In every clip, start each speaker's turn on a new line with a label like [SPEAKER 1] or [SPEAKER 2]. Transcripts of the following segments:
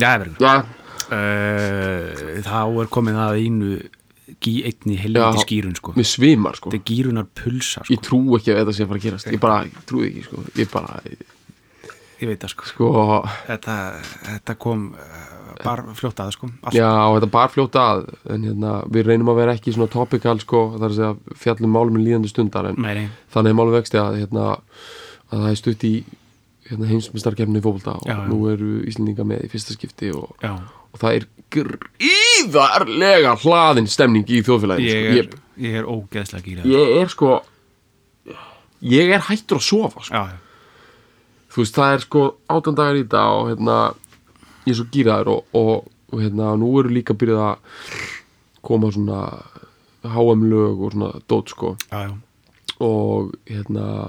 [SPEAKER 1] Já,
[SPEAKER 2] Já,
[SPEAKER 1] uh, Þá er komið að einu gí einni helviti skýrun sko.
[SPEAKER 2] Mér svimar sko.
[SPEAKER 1] Þetta er gýrunar pulsa sko.
[SPEAKER 2] Ég trú ekki að þetta sé að fara að gerast. Ég bara, ég trúi ekki sko. Ég bara,
[SPEAKER 1] Ég veit það sko.
[SPEAKER 2] Sko
[SPEAKER 1] Þetta, þetta kom uh, bara fljótt að sko. Allt,
[SPEAKER 2] Já, þetta bar fljóta að En hérna, við reynum að vera ekki svona topical sko. Það er að segja fjallum málum í líðandi stundar En
[SPEAKER 1] nei,
[SPEAKER 2] þannig er málum vexti að hérna Að það er stutt í hérna, heimsmyndstarkefni í fótbolta Og
[SPEAKER 1] Já, já.
[SPEAKER 2] nú eru Íslendinga með í fyrsta skipti Og, og það er gríðarlega hlaðin stemning í þjóðfélaginu
[SPEAKER 1] Ég
[SPEAKER 2] sko.
[SPEAKER 1] er, ég er ógeðslega gýrað
[SPEAKER 2] ég er sko Ég er hættur að sofa sko. Þú veist, það er sko átján dagar í þetta og hérna, ég er svo gýraður og, og, og hérna, nú eru líka byrjað að koma svona HM lög og svona dót sko
[SPEAKER 1] já.
[SPEAKER 2] og hérna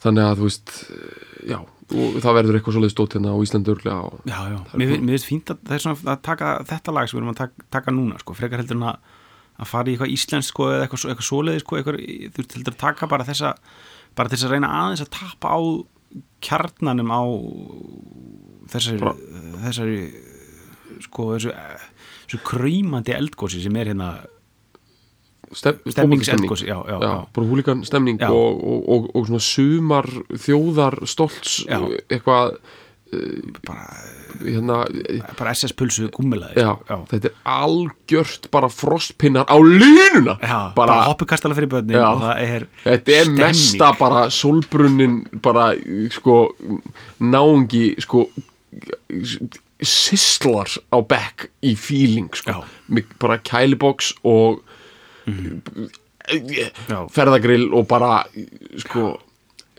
[SPEAKER 2] þannig að þú veist já, það verður eitthvað svoleiðis dót hérna á Íslandi örglega
[SPEAKER 1] Já, já, mér, finnst fínt að það er svona að taka þetta lag sem við erum að taka, taka núna sko, frekar heldur en að, að fara í eitthvað íslensk sko, eða eitthvað, eitthvað svoleiði sko, eitthvað, þú heldur að taka bara þessa bara þess að reyna aðeins að tappa á kjarnanum á þessari,
[SPEAKER 2] Bara-
[SPEAKER 1] þessari sko þessu, þessu krýmandi eldgósi sem er hérna já.
[SPEAKER 2] bara húlikan stemning
[SPEAKER 1] Já.
[SPEAKER 2] og, og, og, og svona sumar þjóðar stolts
[SPEAKER 1] Já.
[SPEAKER 2] eitthvað
[SPEAKER 1] bara,
[SPEAKER 2] hérna,
[SPEAKER 1] bara SS pulsu
[SPEAKER 2] já. þetta er algjört bara frostpinnar á línuna
[SPEAKER 1] bara,
[SPEAKER 2] bara,
[SPEAKER 1] hoppukastala fyrir börnin er
[SPEAKER 2] þetta er
[SPEAKER 1] stemming.
[SPEAKER 2] mesta bara solbrunnin bara sko náungi sko sislar á bekk í feeling sko, bara kæliboks og
[SPEAKER 1] Já.
[SPEAKER 2] ferðagrill og bara sko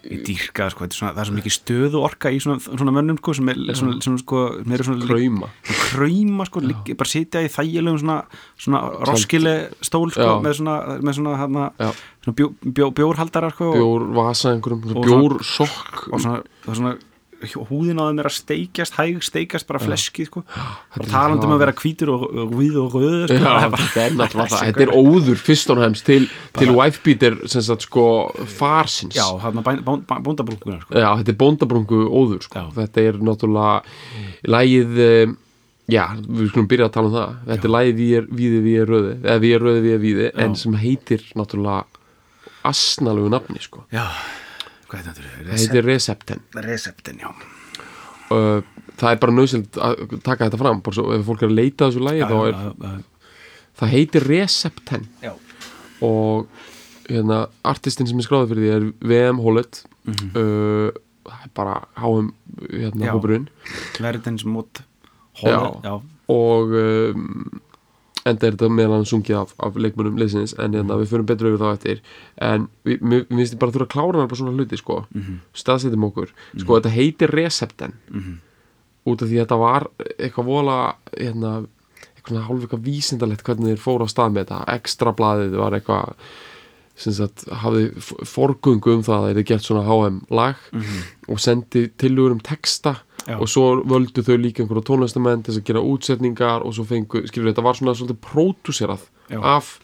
[SPEAKER 1] ég dýrka sko, svona, það er svo mikið stöðu orka í svona, svona mönnum sko, sem er svona, sko, svona
[SPEAKER 2] krauma.
[SPEAKER 1] Krauma sko, ligg, bara sitja í þægilegum svona, svona roskile stól sko, með svona, með svona, hana, svona bjó, bjó, bjórhaldarar sko, og,
[SPEAKER 2] bjór vasa einhverjum
[SPEAKER 1] Og
[SPEAKER 2] bjór sokk
[SPEAKER 1] og svona, og svona húðin á þeim er að steikjast, hæg steikjast bara fleskið sko, bara talandi um að vera hvítur og, og víð og röður sko,
[SPEAKER 2] þetta er óður fyrst og fremst til, til wifebeater sko farsins.
[SPEAKER 1] Já, bóndabrúkuna sko.
[SPEAKER 2] Þetta er bóndabrungu óður sko. Þetta er náttúrulega lægið um, já, við skulum byrja að tala um það. Þetta er lægið við er við er röði eða við er röði, við er víði, en sem heitir náttúrulega asnalegu nafni sko.
[SPEAKER 1] já, hvað er þetta?
[SPEAKER 2] það heitir Recepten
[SPEAKER 1] Receptin, já
[SPEAKER 2] uh, það er bara nöðsild að taka þetta fram bara svo ef fólk er að leita þessu lægi þá er, það heitir Recepten
[SPEAKER 1] já.
[SPEAKER 2] og hérna, artistinn sem er skráðið fyrir því er VM Hollet
[SPEAKER 1] Mhm.
[SPEAKER 2] uh, það er bara HM hérna, hópurinn Já.
[SPEAKER 1] Holland, já,
[SPEAKER 2] og um, enda er þetta meðal hann sungið af, af leikmönnum leysins en hérna, við förum betur yfir þá eftir. En við, mér finnst ég bara að þurfa að klára bara svona hluti sko,
[SPEAKER 1] Mhm.
[SPEAKER 2] staðsetjum okkur. Sko, þetta heitir Recepten. Út af því að þetta var eitthvað vola hérna, eitthvað svona hálf eitthvað vísindalegt hvernig þeir fóru á stað með þetta. Ekstra blaðið var eitthvað sem sagt hafði f- forgöngu um það að þeir gert svona HM lag og sendi tilugur um texta
[SPEAKER 1] Já.
[SPEAKER 2] og svo völdu þau líka einhverja tónlistamenn til að gera útsetningar og svo fengu, skilur þetta var svona svolítið pródúserað af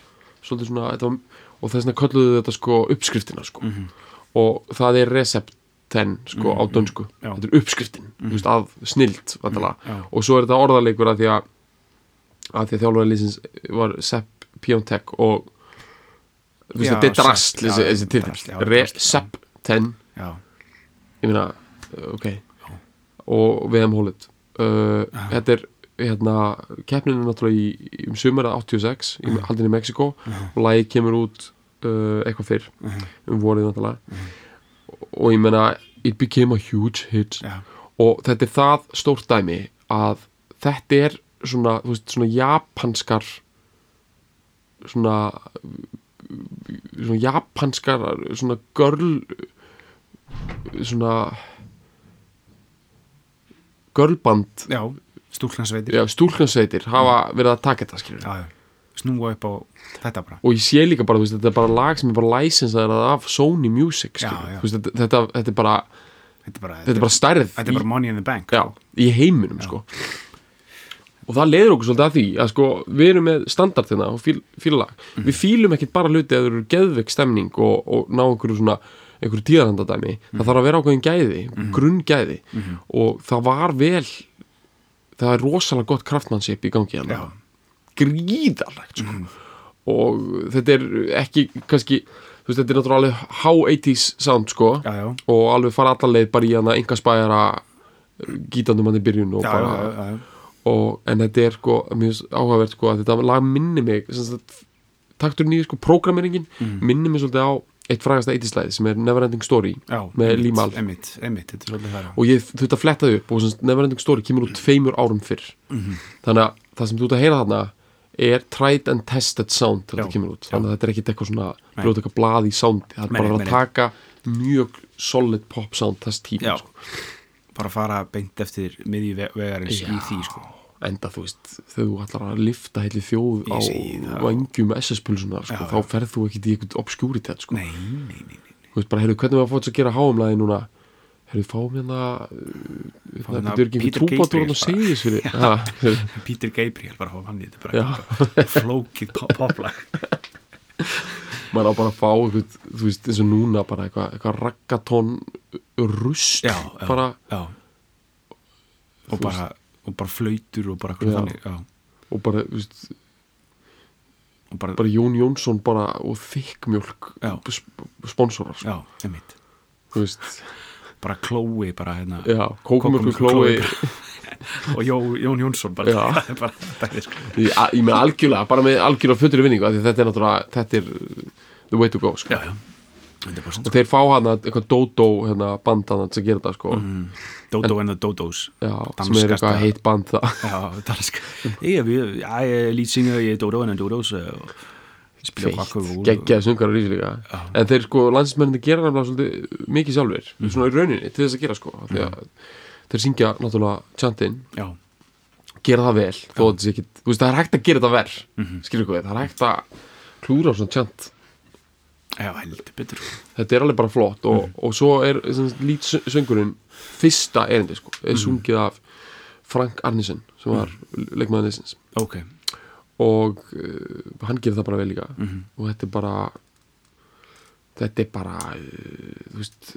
[SPEAKER 2] svolítið svona var, og þess vegna kölluðu þetta sko uppskriftina sko. Og það er recepten sko á dönsku.
[SPEAKER 1] Já.
[SPEAKER 2] þetta er uppskriftin, þú veist, að snilt og svo er þetta orðarleikur að því að að því að þjálfari lýsins var Sepp Piontek og þú veist, þetta er
[SPEAKER 1] Sepp,
[SPEAKER 2] drast þessi,
[SPEAKER 1] já.
[SPEAKER 2] Recepten
[SPEAKER 1] já,
[SPEAKER 2] ég meina, uh, ok og VM Holland uh, þetta er hérna keppnin er náttúrulega í, um sumara 86 í haldin í Mexiko og lagið kemur út uh, eitthvað fyrr um vorið náttúrulega. Og ég meina it became a huge hit. Og þetta er það stórt dæmi að þetta er svona, þú veist, svona japanskar svona svona japanskar svona görl svona görlband
[SPEAKER 1] já stúlknarsveitir.
[SPEAKER 2] Já, stúlkansveitir hafa verið að taka þetta skilur
[SPEAKER 1] já, snúa upp á þetta bara.
[SPEAKER 2] Og ég sé líka bara, veist, þetta er bara lag sem er bara licensaður af Sony Music veist, þetta, þetta, þetta er bara
[SPEAKER 1] þetta er bara,
[SPEAKER 2] þetta er bara stærð
[SPEAKER 1] þetta er bara money in the bank.
[SPEAKER 2] Já, í heiminum sko. Og það leiður okkur svolítið að því að sko við erum með standardina og fíl, fílalag.
[SPEAKER 1] Mhm.
[SPEAKER 2] við fílum ekkit bara hluti að það eru geðveik stemning og, og ná einhverju svona einhverju tíðarhandadæmi,
[SPEAKER 1] Mhm.
[SPEAKER 2] það þarf að vera ákveðin gæði grunngæði og það var vel það er rosalega gott kraftmannship í gangi hérna
[SPEAKER 1] Já.
[SPEAKER 2] gríðarlegt sko. og þetta er ekki kannski, þú veist, þetta er náttúrulega há 80s sound sko
[SPEAKER 1] Já, já,
[SPEAKER 2] og alveg fara allar leið bara í hana enga spæjara gítandum hann í byrjun og
[SPEAKER 1] já,
[SPEAKER 2] bara og, en þetta er sko mjög áhugavert sko að þetta lag minni mig sagt, taktur nýju sko programmeringin
[SPEAKER 1] Mhm.
[SPEAKER 2] minni mig svolítið á eitt frægasta eittislæði sem er Neverending Story
[SPEAKER 1] já
[SPEAKER 2] með
[SPEAKER 1] svolítið það já.
[SPEAKER 2] og ég þurfti að fletta þau upp og Neverending Story kemur út tveimur árum fyrr
[SPEAKER 1] Mhm.
[SPEAKER 2] þannig að það sem þú ert að heyra þarna er tried and tested sound
[SPEAKER 1] Já,
[SPEAKER 2] þetta kemur út
[SPEAKER 1] já.
[SPEAKER 2] þannig að þetta er ekkit eitthvað svona brjóta eitthvað blað í soundi það er
[SPEAKER 1] Nei,
[SPEAKER 2] bara að
[SPEAKER 1] nei.
[SPEAKER 2] taka mjög solid pop sound þess tíma sko.
[SPEAKER 1] bara fara beint eftir miðju ve- vegarins í því sko
[SPEAKER 2] enda þú veist þegar þú ætlar að lifta heitli þjóð á vangjum SS-pulsunar sko, þá ferð þú ekkit í eitthvað obskjúritet sko.
[SPEAKER 1] nei, nei, nei, nei.
[SPEAKER 2] þú veist bara, heyrðu, hvernig var fótt að gera háumlæði núna? Heyrðu, fáum hérna það er ekki
[SPEAKER 1] Peter
[SPEAKER 2] trúbátur og þessu já,
[SPEAKER 1] Peter Gabriel bara fá hann í þetta flókið pop- poplag.
[SPEAKER 2] Maður á bara að fá eitthvað, þú veist, eins og núna bara eitthvað, eitthvað raggatón rust bara,
[SPEAKER 1] já. og bara og bara flautur og bara
[SPEAKER 2] Já.
[SPEAKER 1] hvernig þannig já.
[SPEAKER 2] og bara, veist,
[SPEAKER 1] og bara,
[SPEAKER 2] bara Jón Jónsson bara og þykkmjólk
[SPEAKER 1] Já.
[SPEAKER 2] sp sponsorar, sko,
[SPEAKER 1] já, bara klói bara hérna.
[SPEAKER 2] Já,
[SPEAKER 1] Kókómjólkur
[SPEAKER 2] klói
[SPEAKER 1] og Jó, Jón Jónsson bara,
[SPEAKER 2] Já.
[SPEAKER 1] bara
[SPEAKER 2] ég, ég með algjörlega, bara með algjörlega fullri vinningu þetta er náttúrulega, þetta er the way to go, sko.
[SPEAKER 1] Já, já, 100%
[SPEAKER 2] og þeir fá hana eitthvað Dodo hérna, band hann að gera þetta sko.
[SPEAKER 1] Mm. Dodo and the Dodos.
[SPEAKER 2] Já, sem er eitthvað heitt band það.
[SPEAKER 1] Já, dansk ég, er leadsinger i Dodo and the Dodos
[SPEAKER 2] geggjaði sungar og rísi líka.
[SPEAKER 1] Já.
[SPEAKER 2] en þeir sko, landsmenninni gera nefnilega svolítið mikið sjálfur,
[SPEAKER 1] Mhm.
[SPEAKER 2] svona í rauninni til þess að gera sko, því að þeir syngja náttúrulega chantin,
[SPEAKER 1] já,
[SPEAKER 2] gera það vel þó að þetta sé ekki, það er hægt að gera þetta verð
[SPEAKER 1] Mhm.
[SPEAKER 2] skilur hvað, það er hægt að klúra á svona chant,
[SPEAKER 1] já, heldur betur
[SPEAKER 2] þetta er alveg bara flott og,
[SPEAKER 1] Mhm.
[SPEAKER 2] og svo er lítsöngurinn fyrsta erindi sko, er sungið af Frank Arnisen sem var mm. leikmaður leysins
[SPEAKER 1] ok,
[SPEAKER 2] og uh, hann gerir það bara vel líka
[SPEAKER 1] Mhm.
[SPEAKER 2] og þetta er bara þetta er bara uh, þú veist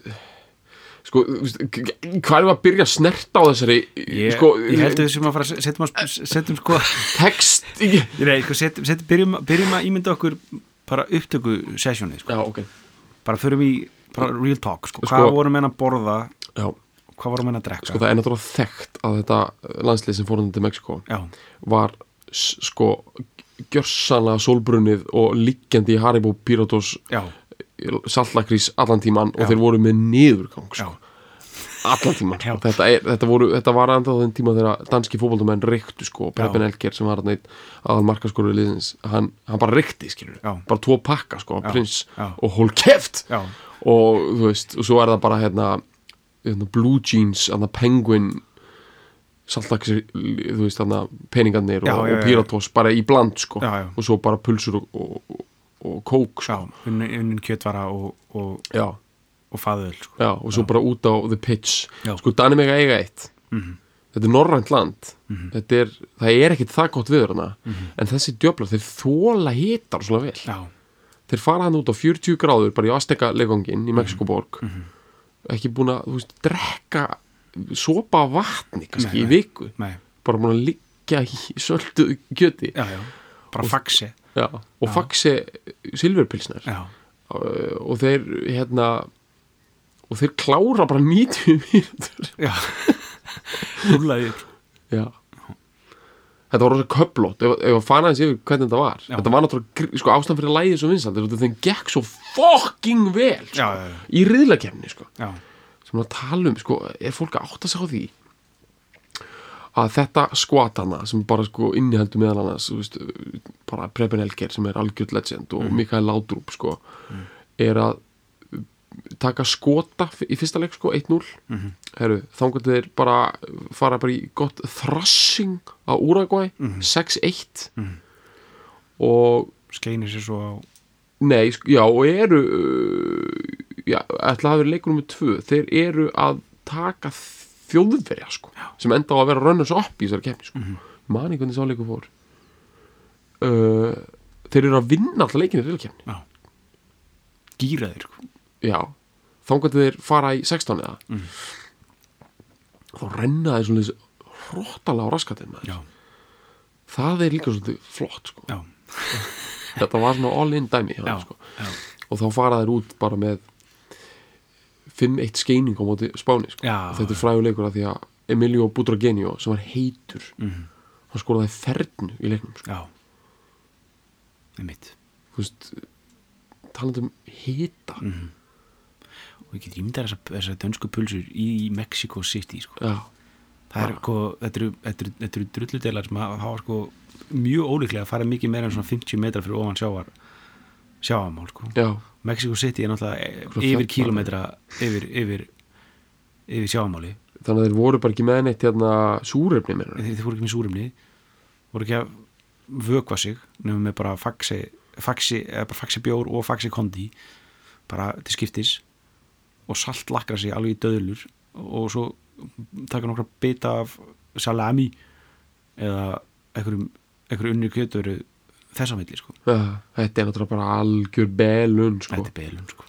[SPEAKER 2] sko, hvað er að byrja að snerta á þessari
[SPEAKER 1] ég,
[SPEAKER 2] sko,
[SPEAKER 1] ég held að við sem að fara setjum, setjum sko
[SPEAKER 2] text ekki
[SPEAKER 1] Nei, sko, setjum, setjum, byrjum, byrjum að ímynda okkur bara upptöku sessjónið sko.
[SPEAKER 2] já, ok
[SPEAKER 1] bara förum í bara real talk sko.
[SPEAKER 2] Sko-
[SPEAKER 1] hvað voru menn að borða
[SPEAKER 2] já,
[SPEAKER 1] hvað voru menn að drekka
[SPEAKER 2] sko það er náttúrulega þekkt að þetta landslið sem fór hann til Mexiko
[SPEAKER 1] já,
[SPEAKER 2] var sko gjörsanlega sólbrunnið og liggjandi í Haribo Piratos
[SPEAKER 1] já,
[SPEAKER 2] sallakrís allan tíman og
[SPEAKER 1] Já.
[SPEAKER 2] þeir voru með niðurgang sko. Allan tíman þetta, er, þetta, voru, þetta var enda á þenn tíma þegar danski fótboltamenn reyktu sko, Preben Elger sem var aðal markaskóru hann, hann bara reykti bara tvo pakka sko,
[SPEAKER 1] Já.
[SPEAKER 2] prins
[SPEAKER 1] Já.
[SPEAKER 2] og hól keft og þú veist, og svo er það bara hérna, hérna Blue Jeans, hérna Penguin saltaksir, þú veist, hérna peningarnir og, og
[SPEAKER 1] já.
[SPEAKER 2] Piratos bara í bland sko, og svo bara pulsur og, og, og, og kók sko.
[SPEAKER 1] unnin, kjötvara og, og,
[SPEAKER 2] já,
[SPEAKER 1] og faðöl sko.
[SPEAKER 2] já, og svo bara út á the pitch.
[SPEAKER 1] Já.
[SPEAKER 2] sko, Danir mega eiga eitt.
[SPEAKER 1] Mhm.
[SPEAKER 2] þetta er norrænt land. Þetta er, það er ekkit það gott viður hana en þessi djöflar, þeir þóla hitar svona vel.
[SPEAKER 1] Já,
[SPEAKER 2] þeir fara hann út á 40 gráður bara í Azteka leggangin í Mexikoborg ekki búin að, þú veist, drekka sopa vatni kannski
[SPEAKER 1] Nei,
[SPEAKER 2] í
[SPEAKER 1] nei.
[SPEAKER 2] viku.
[SPEAKER 1] Nei,
[SPEAKER 2] bara búin að liggja í söldu kjöti.
[SPEAKER 1] Já, já. Bara
[SPEAKER 2] Já, og
[SPEAKER 1] já,
[SPEAKER 2] uh, og þeir hérna og þeir klára bara 90 mínútur.
[SPEAKER 1] Já. Rúlaði upp
[SPEAKER 2] Já. Þetta var rosa köplót, ef, að fana þessi yfir hvernig þetta var.
[SPEAKER 1] Já.
[SPEAKER 2] Þetta var náttúrulega, sko, ástæðan fyrir lægið svo vinsald Þetta gekk svo fucking vel sko,
[SPEAKER 1] já, já, já,
[SPEAKER 2] Í riðlakefni, sko. Sem að tala um, sko, er fólk að átta sig á því Að þetta skvatana sem bara, sko, inniheldur meðal annars veist, Bara Preben Elger sem er algjörð legend Og Mikael Laudrup, sko Er að taka skota í fyrsta leik, sko, 1-0
[SPEAKER 1] Mhm.
[SPEAKER 2] Heru, þangar þeir bara fara bara í gott thrashing á Uruguay 6-1 og
[SPEAKER 1] skeinir sér svo á
[SPEAKER 2] nei, já, og eru uh, já, ætla að hafa verið leikur nummer 2 þeir eru að taka þjóðverja, sko, sem enda á að vera runners up í þessari kemni, sko. Mm -hmm. mani hvernig sá leikur fór. Uh, þeir eru að vinna alltaf leikinni í reylkemni,
[SPEAKER 1] gýraðir sko.
[SPEAKER 2] Já þangar þeir fara í 16 eða þá renna þeir svona hróttalega á raskatinn það er líka svolítið flott sko. þetta var svona all in dæmi
[SPEAKER 1] já,
[SPEAKER 2] sko.
[SPEAKER 1] já,
[SPEAKER 2] og þá fara þeir út bara með 5-1 skeining á móti Spáni sko. Þetta er fræguleikur af því að Emilio Butragenio sem var heitur
[SPEAKER 1] Mhm.
[SPEAKER 2] hann skoraði fernu í leiknum sko.
[SPEAKER 1] já einmitt
[SPEAKER 2] þú veist talandi um hita
[SPEAKER 1] Mhm. Og ég get ímyndar þessar þessa dönsku pulsur í Mexico City sko. er, sko, þetta eru, eru, eru drulludelar sem hafa sko, mjög ólíklega að fara mikið meira en svona 50 metra fyrir ofan sjávar sjáamál sko.
[SPEAKER 2] já,
[SPEAKER 1] Mexico City er náttúrulega e-
[SPEAKER 2] Svo
[SPEAKER 1] yfir kílometra yfir, yfir, yfir sjáamáli
[SPEAKER 2] þannig að þeir voru bara ekki með neitt hérna súrefni með
[SPEAKER 1] þeir, þeir voru ekki með súrumni voru ekki að vökva sig nefnum með bara faxi, faxi, bara faxi bjór og faxi kondi. Bara til skiptis og salt lakra sig alveg í döðlur og svo taka nokkra bita af salami eða einhverjum, unni kjötur þess að milli sko.
[SPEAKER 2] já, þetta er náttúrulega bara algjör belun sko.
[SPEAKER 1] þetta er beilun sko.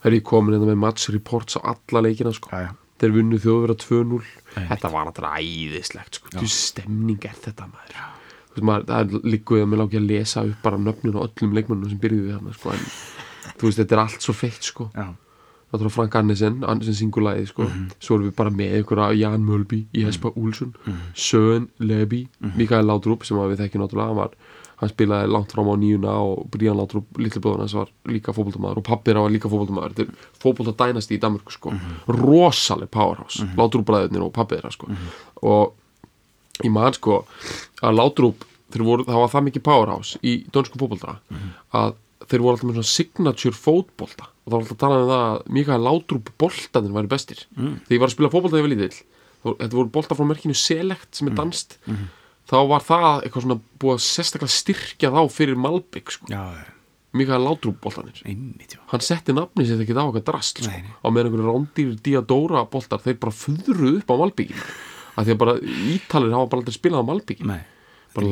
[SPEAKER 2] það er ég komin hérna með match reports á alla leikina sko.
[SPEAKER 1] já, já.
[SPEAKER 2] þeir vunnu þjóðverða 2-0
[SPEAKER 1] Einmitt.
[SPEAKER 2] þetta var náttúrulega æðislegt sko. þú stemning er þetta maður veist, maður, það er líkuð að mér lági að lesa upp bara nöfnin á öllum leikmannum sem byrjuði við hann sko. en þú veist, þetta er allt svo feitt sko. Náttúrulega Frank Annesen, Annesen singulæði sko. svo erum við bara með einhverja Jan Mölby, Jesper Olsson Sören Leby, Mikael Laudrup sem við þekkjum náttúrulega. Hann, var, hann spilaði langt fram á nýjuna og Brian Laudrup litli bróðan hans var líka fótboltamaður og pappir var líka fótboltamaður. Þetta er fótboltadænasti í Danmörku sko. rosaleg powerhouse, Laudrup bræðurnir og pappir þeirra sko. og ég man sko að Laudrup það var það mikið powerhouse í dönskum fótbolta að þeir voru alltaf með svona signature fótbolta. Og það var alltaf að tala um það að Mikael Laudrup boltanir væri bestir. Mm. þegar ég var að spila fótbolta þegar ég var lítill þá- þetta voru bolta frá merkinu Select sem er danst þá var það eitthvað svona búið að sérstaklega styrkja þá fyrir Malbygg sko. Mikael Laudrup boltanir
[SPEAKER 1] einmitt
[SPEAKER 2] hann setti nafni sér ekki á eitthvað drast sko. Á meðan einhverju rándýr Diadora boltar þeir bara fuðruð upp á Malbyggin að því að bara ítalir hafa bara aldrei spilað á Malbyggin
[SPEAKER 1] Nei,
[SPEAKER 2] Bara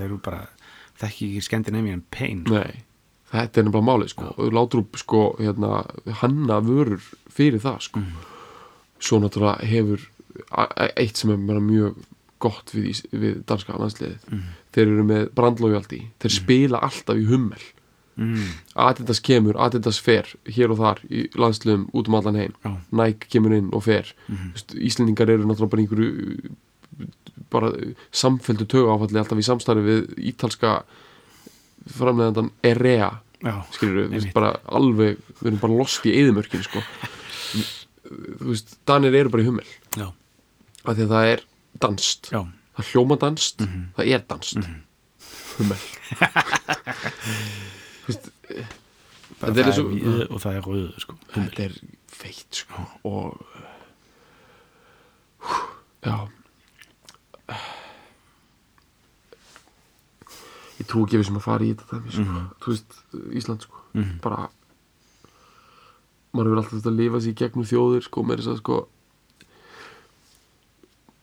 [SPEAKER 1] Þeir þekki ekki Scandinavian pain
[SPEAKER 2] Nei, þetta er nefnilega málið sko. og Laudrup sko, hérna, hanna vörur fyrir það sko. svo náttúrulega hefur a- a- eitt sem er mjög gott við, við danska landsliðið. Þeir eru með brandlójaldi þeir spila alltaf í hummel.
[SPEAKER 1] Mm.
[SPEAKER 2] Adidas kemur, Adidas fer hér og þar í landsliðum út um allan heim.
[SPEAKER 1] Já.
[SPEAKER 2] Nike kemur inn og fer. Mm. Íslendingar eru náttúrulega bara í einhverju bara samfelldu tögu áfalli alltaf í samstarfi við ítalska framleiðandan Erea skilur við, bara alveg við erum bara lost í eðimörkin sko. þú veist, Danir eru bara í hummel.
[SPEAKER 1] Já,
[SPEAKER 2] af því að það er danst
[SPEAKER 1] já,
[SPEAKER 2] það hljóma danst, það er danst hummel. Þú veist
[SPEAKER 1] það er víð og það er rauð sko.
[SPEAKER 2] þetta er feitt sko og já ég trú ekki að við sem að fara í þetta dæmi, sko. þú veist, Ísland sko bara maður hefur alltaf þetta að lifa sér gegnum þjóðir sko, með þess að sko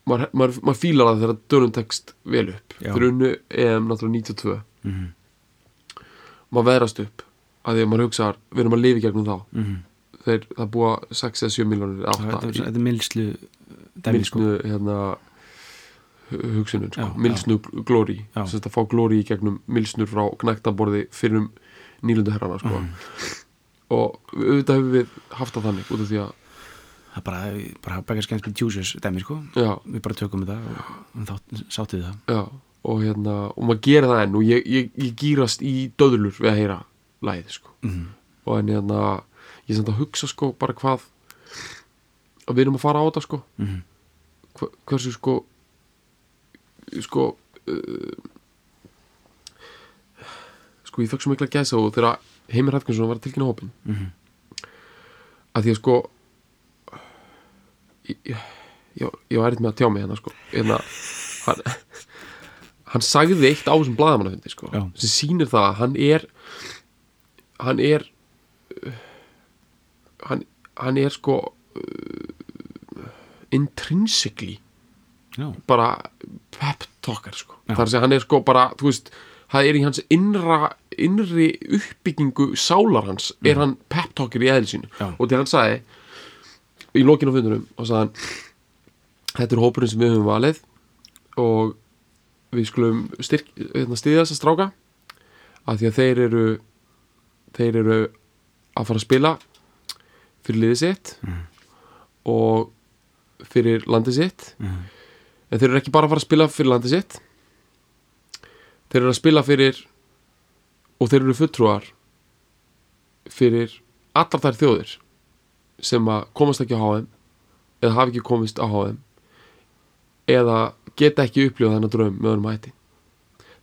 [SPEAKER 2] maður, maður, maður fílar það þegar dönum tekst vel upp unnu EM náttúrulega 92
[SPEAKER 1] Mhm.
[SPEAKER 2] maður veðrast upp að því að maður hugsaðar, við erum að lifa gegnum þá
[SPEAKER 1] Mhm.
[SPEAKER 2] þeir, það búa 6 eða 7 miljónir
[SPEAKER 1] þetta er-
[SPEAKER 2] 8
[SPEAKER 1] þetta milslu dæmi sko.
[SPEAKER 2] milsnu hérna hu- hugsunin sko, milsnu glóri sem þetta fá glóri í gegnum milsnur frá knæktaborði fyrir um nýlundu herrana sko.
[SPEAKER 1] Mhm.
[SPEAKER 2] og auðvitað hefur við haft það þannig út af því að
[SPEAKER 1] það er bara, bara með tjúsus dæmi sko.
[SPEAKER 2] já,
[SPEAKER 1] við bara tökum þetta og þá sáttu við það
[SPEAKER 2] já, og hérna og maður gerir það enn og ég, ég, ég gýrast í döðlur við að heyra læð sko.
[SPEAKER 1] Mhm.
[SPEAKER 2] og en hérna ég samt að hugsa sko bara hvað að við erum að fara á þetta sko. Hva, hversu sko sko uh, sko ég fekk svo mikla gæsa og þegar Heimir Hafkinsson var að tilkynna hópin
[SPEAKER 1] Mhm.
[SPEAKER 2] að því að sko ég, ég, ég, var eitthvað með að tjá mig hérna sko hérna, hann, hann sagði eitt á þessum blaðamannafundi sko,
[SPEAKER 1] Já.
[SPEAKER 2] sem sýnir það að hann er hann er hann, hann er sko uh, intrinsically
[SPEAKER 1] já,
[SPEAKER 2] bara pep talker sko. Þar segja hann er sko bara veist, það er í hans innra innri uppbyggingu sálar hans er hann pep talker í eðli sínu
[SPEAKER 1] Já.
[SPEAKER 2] og til hann sagði í lokinu á fundunum og sagði hann þetta er hópurinn sem við höfum valið og við skulum styrk, hérna, stiðja þess að stráka að því að þeir eru þeir eru að fara að spila fyrir liðið sitt og fyrir landið sitt
[SPEAKER 1] Mhm.
[SPEAKER 2] En þeir eru ekki bara að fara að spila fyrir landið sitt. Þeir eru að spila fyrir og þeir eru fulltrúar fyrir allar þær þjóðir sem að komast ekki á HM eða hafi ekki komist á HM eða geta ekki upplifað þennan draum með önum hætti.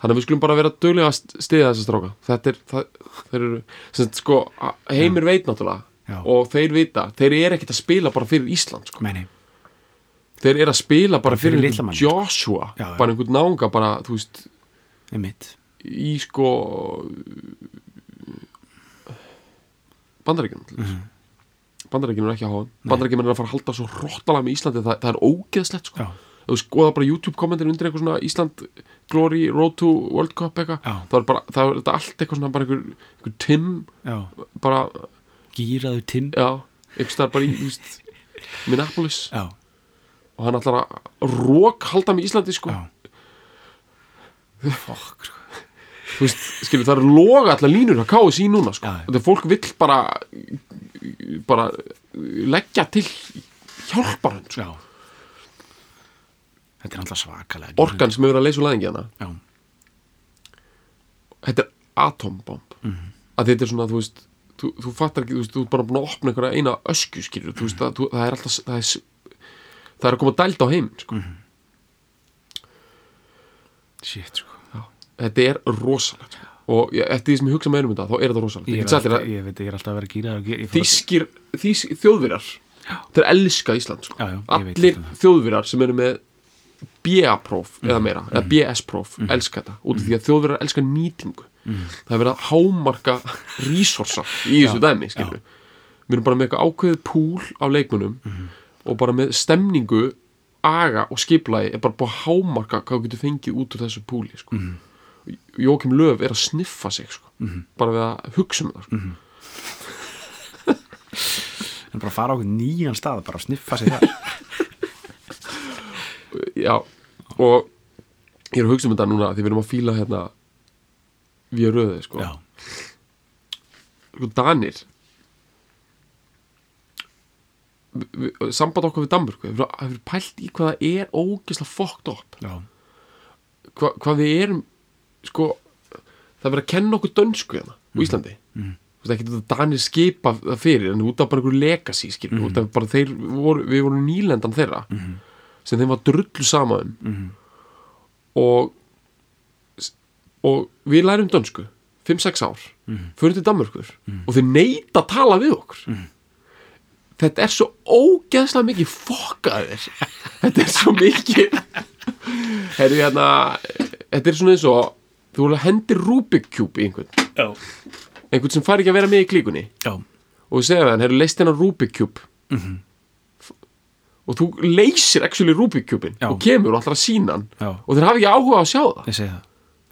[SPEAKER 2] Þannig að við skulum bara vera duglega að st- styðja þessa stráka. Þetta er, það, þeir eru sem sko, heimir veit náttúrulega
[SPEAKER 1] Já.
[SPEAKER 2] og þeir vita, þeir eru ekkert að spila bara fyrir Ísland sko.
[SPEAKER 1] Meni,
[SPEAKER 2] þeir eru að spila bara
[SPEAKER 1] fyrir
[SPEAKER 2] fyrir. Joshua
[SPEAKER 1] Já, já.
[SPEAKER 2] bara einhvern náunga bara, þú veist
[SPEAKER 1] einmitt.
[SPEAKER 2] í sko Bandaríkjum mm
[SPEAKER 1] Mhm.
[SPEAKER 2] Bandaríkjum er ekki að hafa Bandaríkjum er að fara að halda svo hróttalega með Íslandi það, það er ógeðslegt sko.
[SPEAKER 1] Já.
[SPEAKER 2] þú skoða bara YouTube kommentin undir eitthvað svona Ísland Glory Road to World Cup eitthvað það er bara, það er allt eitthvað svona bara einhver, einhver Tim bara,
[SPEAKER 1] gýraðu tinn
[SPEAKER 2] já, staðar bara í þú veist, Minneapolis.
[SPEAKER 1] Já,
[SPEAKER 2] og hann ætlar að rók halda með Íslandi sko.
[SPEAKER 1] Fokk, sko
[SPEAKER 2] þú veist, skilur það eru loga allar línur að KSI núna sko.
[SPEAKER 1] Já,
[SPEAKER 2] þetta fólk vill bara bara leggja til hjálparhund sko.
[SPEAKER 1] Já. Þetta er alltaf svakalega
[SPEAKER 2] orkan sem hefur verið að leysa úr læðingi hana
[SPEAKER 1] Já,
[SPEAKER 2] þetta er atombomb. Að þetta er svona, þú veist þú, þú fattar ekki, þú veist, þú er bara búin að opna einhverja eina öskju, skilur, þú veist, að, þú, það er alltaf það er, það er að koma dælt á heim sko.
[SPEAKER 1] shit, sko.
[SPEAKER 2] Þetta er rosalegt sko. og ég, eftir því sem ég hugsa með um þetta, þá er þetta rosalegt.
[SPEAKER 1] Ég, er alltaf,
[SPEAKER 2] að
[SPEAKER 1] ég veit, ég er alltaf að vera að-
[SPEAKER 2] þýskir, þýsk, þjóðvirar þeir elska Ísland sko.
[SPEAKER 1] Já, já,
[SPEAKER 2] allir.
[SPEAKER 1] Mhm.
[SPEAKER 2] þjóðvirar sem eru með BA-próf eða meira, eða BS-próf elska þetta, út af því að þjóðvirar elska nýtingu. Það er verið að hámarka resursa í þessu dæmi við erum bara með eitthvað ákveðið púl af leikmunum
[SPEAKER 1] Mhm.
[SPEAKER 2] Og bara með stemningu aga og skiplagi er bara búið að hámarka hvað þú getur fengið út úr þessu púli sko.
[SPEAKER 1] Mhm.
[SPEAKER 2] Jókim Löf er að sniffa sig sko. bara við að hugsa um það sko.
[SPEAKER 1] Mhm. En bara fara á nýjan stað bara að sniffa sig þar
[SPEAKER 2] já, og ég er að hugsa um þetta núna því við erum að fíla hérna við röðið sko.
[SPEAKER 1] Já,
[SPEAKER 2] sko Danir vi- vi- samband okkar við Danmörku hefur, hefur pælt í hvað það er ógeðslega fucked up.
[SPEAKER 1] Já,
[SPEAKER 2] Hva, hvað við erum sko, það er verið að kenna okkur dönsku hérna á Íslandi. Mm. þú veist ekki þetta Danir skipa það fyrir en út af bara einhverju legacy skil, út af bara þeir voru, við vorum nýlendan þeirra sem þeim var drullu sama um. Og og við lærum dönsku 5-6 ár, fyrir til Danmörkur og þeir neita að tala við okkur þetta er svo ógeðslega mikið fokkaðir þetta er svo mikið. Herru, hérna, þetta er svona eins og þú voru að hendi Rubik Cube í einhvern.
[SPEAKER 1] Já,
[SPEAKER 2] einhvern sem fær ekki að vera með í klíkunni.
[SPEAKER 1] Já,
[SPEAKER 2] og þú segir við hann, herru, leist hennar Rubik Cube. Og þú leysir actually Rubik Cube-in og kemur og ætlar að sína hann.
[SPEAKER 1] Já,
[SPEAKER 2] og þeir hafa ekki áhuga á að sjá það.
[SPEAKER 1] Það.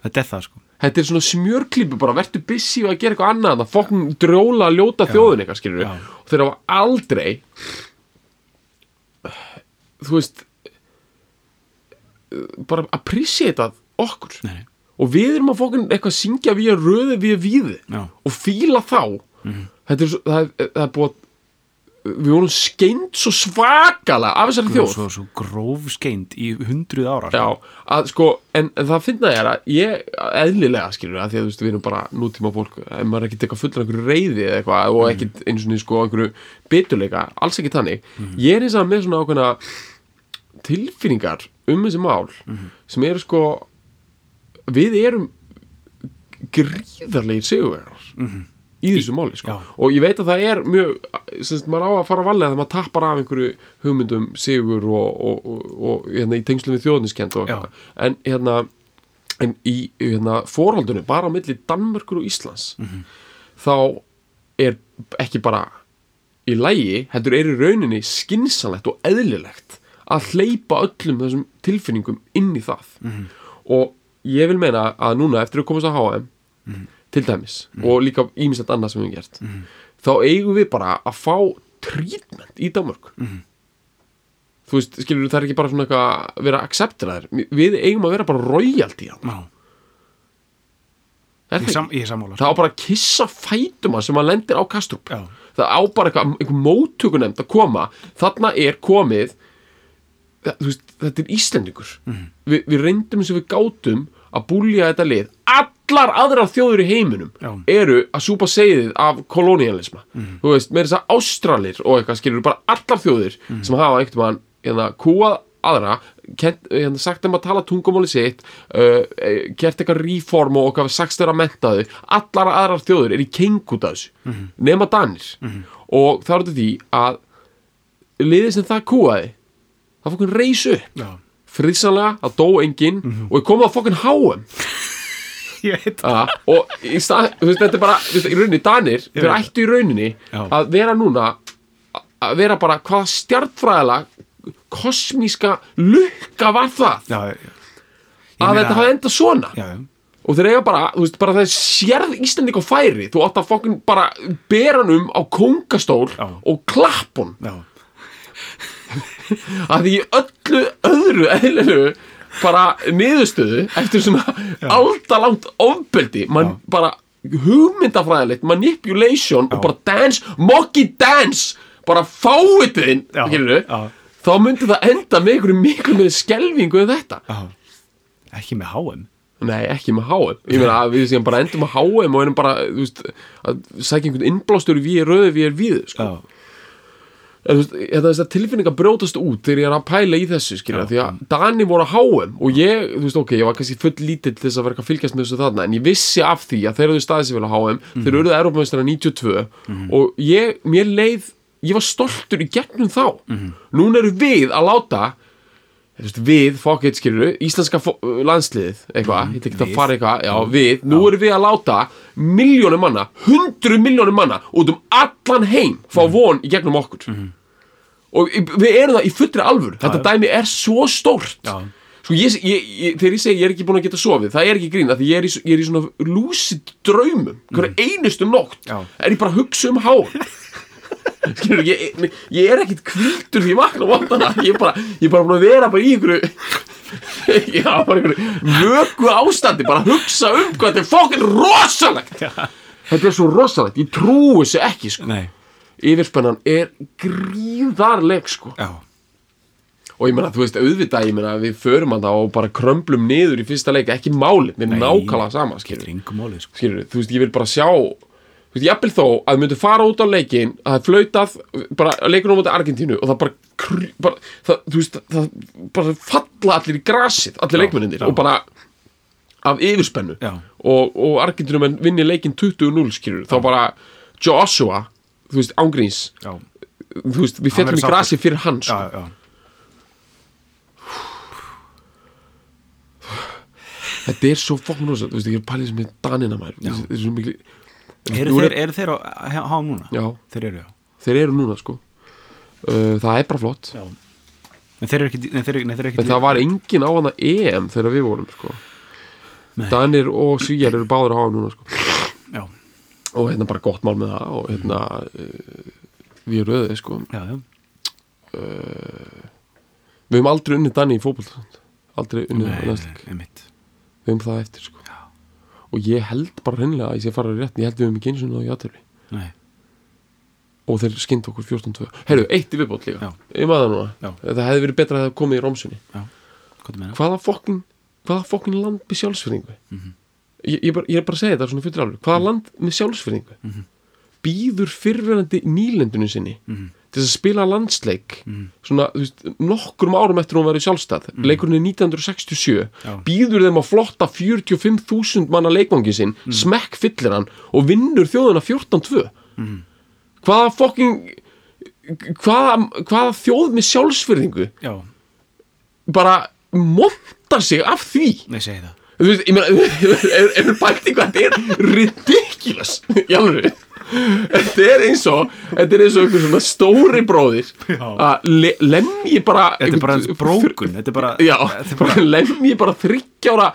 [SPEAKER 1] Þetta er það, sko
[SPEAKER 2] þetta er svona smjörklípu bara, verður busy og að gera eitthvað annað. Það fokkin drjóla að ljóta þjóðin eitthvað skilur
[SPEAKER 1] Já.
[SPEAKER 2] og þeir hafa aldrei þú veist bara appreciata okkur.
[SPEAKER 1] Nei,
[SPEAKER 2] og við erum að fokkin eitthvað syngja við að röði við víði
[SPEAKER 1] já,
[SPEAKER 2] og fíla þá. Þetta er, svo, það, það er búið að við vorum skeind svo svakalega af þessari þjóð.
[SPEAKER 1] svo, svo gróf skeind í hundruð ára
[SPEAKER 2] Já, að sko, en, en það finna ég að ég, eðlilega skilur að því að veist, við erum bara nútíma fólk ef maður er ekki eitthvað fullan einhverju reyði eða eitthvað og ekki einu svona sko einhverju biturleika, alls ekki þannig. Ég er eins og með svona ákveðna tilfinningar um þessi mál sem eru sko við erum gríðarlegir sigurvegar í þessu máli sko. Og ég veit að það er mjög semst, maður á að fara að valega þegar maður tappar af einhverju hugmyndum sigur og, og, og, og hérna, í tengslum við þjóðniskend en hérna en í hérna, forhaldunum bara á milli Danmörkur og Íslands þá er ekki bara í lægi, heldur er í rauninni skinsanlegt og eðlilegt að hleypa öllum þessum tilfinningum inn í það. Og ég vil meina að núna eftir að komast að HM til dæmis og líka ímislegt annað sem við höfum gert þá eigum við bara að fá trítment í Danmörk þú veist, skilur það er ekki bara svona eitthvað að vera accepteraðir við eigum að vera bara royalty hann
[SPEAKER 1] Já,
[SPEAKER 2] er
[SPEAKER 1] ég, sam, ég sammála
[SPEAKER 2] það á bara að kissa fætuma sem að lendir á Kastrup.
[SPEAKER 1] Já,
[SPEAKER 2] það á bara eitthvað, einhver móttökunemnd að koma. Þarna er komið það, þú veist, þetta er Íslendingur.
[SPEAKER 1] Mhm.
[SPEAKER 2] Vi, við reyndum sem við gátum að búlja þetta lið allar aðrar þjóður í heiminum
[SPEAKER 1] Já.
[SPEAKER 2] eru að súpa segðið af kolonialisma
[SPEAKER 1] Mhm.
[SPEAKER 2] þú veist, með þess að ástralir og eitthvað skilur bara allar þjóður
[SPEAKER 1] Mhm.
[SPEAKER 2] sem hafa einhvern veginn hérna, kúað aðra kent, hérna, sagt þeim að tala tungumáli sitt uh, eh, gert eitthvað reform og okkar sagst þeirra mentaðu allar aðrar þjóður er í keng út af þessu
[SPEAKER 1] Mhm.
[SPEAKER 2] nema Danir og það er þetta því að liðið sem það kúaði það fokkin reis upp
[SPEAKER 1] já
[SPEAKER 2] friðsanlega, það dó enginn og ég kom að fokkin háum
[SPEAKER 1] Ég veit
[SPEAKER 2] Ja, og stað, þú veist, þetta er bara veist, í rauninni Danir, þeir ættu í rauninni
[SPEAKER 1] Já.
[SPEAKER 2] að vera núna að vera bara hvaða stjartfræðilega kosmíska lukka var það?
[SPEAKER 1] Já,
[SPEAKER 2] að þetta hafi endað svona.
[SPEAKER 1] Já,
[SPEAKER 2] og þeir eiga bara, þú veist, bara það er sérð Íslending á færi, þú átt að fokkin bara bera hann um á kóngastól
[SPEAKER 1] Já.
[SPEAKER 2] og klappun að því í öllu öðru eðlilegu bara niðurstöðu eftir svona aldalangt ofbeldi mann bara hugmyndafræðilegt manipulation og bara dance, monkey dance bara
[SPEAKER 1] Já, já.
[SPEAKER 2] þá myndi það enda með einhverju miklu með skelvingu en þetta.
[SPEAKER 1] Já. Ekki með HM
[SPEAKER 2] Nei, ekki með HM Ég meina að við séum bara endum með HM og erum bara, þú veist, að sækja einhvern innblástur við er rauði, við er við, sko.
[SPEAKER 1] Já,
[SPEAKER 2] En þú veist, þetta þess að tilfinninga brjótast út þegar ég er að pæla í þessu, skilja því að Dani voru að HM og ég, þú veist, ok, ég var kannski full lítill til þess að eitthvað að fylgjast með þessu þarna en ég vissi af því að þeir eru staðið sér vel að HM þeir eru Európa-meistara 92 og ég, mér leið, ég var stoltur í gegnum þá. Núna eru við að láta við, fuck it, skilur íslenska landsliðið, eitthvað, ég tekið að fara eitthvað, já, við, nú erum við að láta miljónum manna, hundru miljónum manna út um allan heim fá von í gegnum okkur og við erum það í fullri alvur þetta dæmi er svo stórt. Sko ég, ég, ég, þegar ég segi ég er ekki búin að geta sofið það er ekki grín, því ég er í, er í svona lucid draumum, hverja einustu nótt.
[SPEAKER 1] Já.
[SPEAKER 2] er ég bara að hugsa um há skilur, ég, ég er ekkit kvildur því ég vakna á mótana ég er bara, ég bara búin að vera bara í einhverju já, bara einhverju vöku ástandi, bara að hugsa um hvað þetta er fokkin rosalegt. Þetta er svo rosalegt, ég trúi þessu ekki sko.
[SPEAKER 1] Nei
[SPEAKER 2] yfirspennan er gríðarleg sko
[SPEAKER 1] Já,
[SPEAKER 2] og ég meina, þú veist, auðvitað, ég meina við förum að það og bara krömblum niður í fyrsta leik ekki máli, mér er
[SPEAKER 1] Nei.
[SPEAKER 2] nákvæmlega sama skilur,
[SPEAKER 1] málið sko
[SPEAKER 2] skilur, þú veist, ég vil bara sjá þú veist, jafnvel þó að þau myndu fara út á leikin að það er flautað, bara leikunum á móti Argentínu og það bara, kr- bara það, þú veist, það bara falla allir í grasið, allir
[SPEAKER 1] Já,
[SPEAKER 2] leikmenninir
[SPEAKER 1] já.
[SPEAKER 2] og bara af yfirspennu
[SPEAKER 1] Já.
[SPEAKER 2] og, og Argentínu menn vinni leikin 20-0 skilur, þá bara Joshua, þú veist, ángríns
[SPEAKER 1] Já,
[SPEAKER 2] þú veist, við fellum í grasið fyrir hann sko.
[SPEAKER 1] já,
[SPEAKER 2] þetta er svo rosa, þú veist, ég er pælið sem er danina maður, þetta er svo miklu
[SPEAKER 1] Eru þeir, eru þeir á HM núna?
[SPEAKER 2] Já,
[SPEAKER 1] Þeir eru,
[SPEAKER 2] þeir eru núna sko. Uh, það er bara flott.
[SPEAKER 1] Já. En þeir eru ekki, nei, þeir eru, nei, þeir eru ekki
[SPEAKER 2] en það var engin á hana EM þegar við vorum sko. Danir og Svíjar eru báður að hafa núna sko.
[SPEAKER 1] Já,
[SPEAKER 2] og hérna bara gott mál með það og hérna uh, við erum röðið sko.
[SPEAKER 1] Já, já.
[SPEAKER 2] Við höfum aldrei unnið Dani í fótboll aldrei unnið
[SPEAKER 1] einmitt.
[SPEAKER 2] Við höfum það eftir sko.
[SPEAKER 1] Já.
[SPEAKER 2] og ég held bara hreinlega að ég sé fara rétt ég held við höfum ekki eins og náðu játöfli
[SPEAKER 1] Nei,
[SPEAKER 2] og þeir skynnt okkur 14-2 heyrðu, eitt í viðbót líka. Ég maður það núna, það hefði verið betra að það komið í Rómsunni hvaða fokkin hvaða fokkin land með sjálfsfyrningu
[SPEAKER 1] Mhm.
[SPEAKER 2] Ég, ég, ég er bara að segja þetta svona fyrir alveg hvaða land með sjálfsfyrningu
[SPEAKER 1] Mhm.
[SPEAKER 2] býður fyrrverandi nýlendunum sinni
[SPEAKER 1] Mhm.
[SPEAKER 2] til þess að spila landsleik
[SPEAKER 1] Mhm.
[SPEAKER 2] svona, þú veist, nokkrum árum eftir hún verið sjálfstæð leikurinn er 1967
[SPEAKER 1] Já.
[SPEAKER 2] býður þeim að flotta 45.000 manna leikvangi sinn smekk fyllir hann og vinnur þjóðuna 14-2
[SPEAKER 1] Mhm.
[SPEAKER 2] hvaða fokkin hvaða, hvaða þjóð með sjálfsfyrningu
[SPEAKER 1] Já,
[SPEAKER 2] bara monta sig af því
[SPEAKER 1] nei, segi það
[SPEAKER 2] þú veist, ég meina ef við bæti hvað þetta er ridiculous? Í alveg þetta er eins og þetta er eins og einhver svona stóri bróðir að le, lemji bara
[SPEAKER 1] Þetta er bara brókun, þetta er bara
[SPEAKER 2] já,
[SPEAKER 1] þetta er
[SPEAKER 2] bara lemji bara þryggjára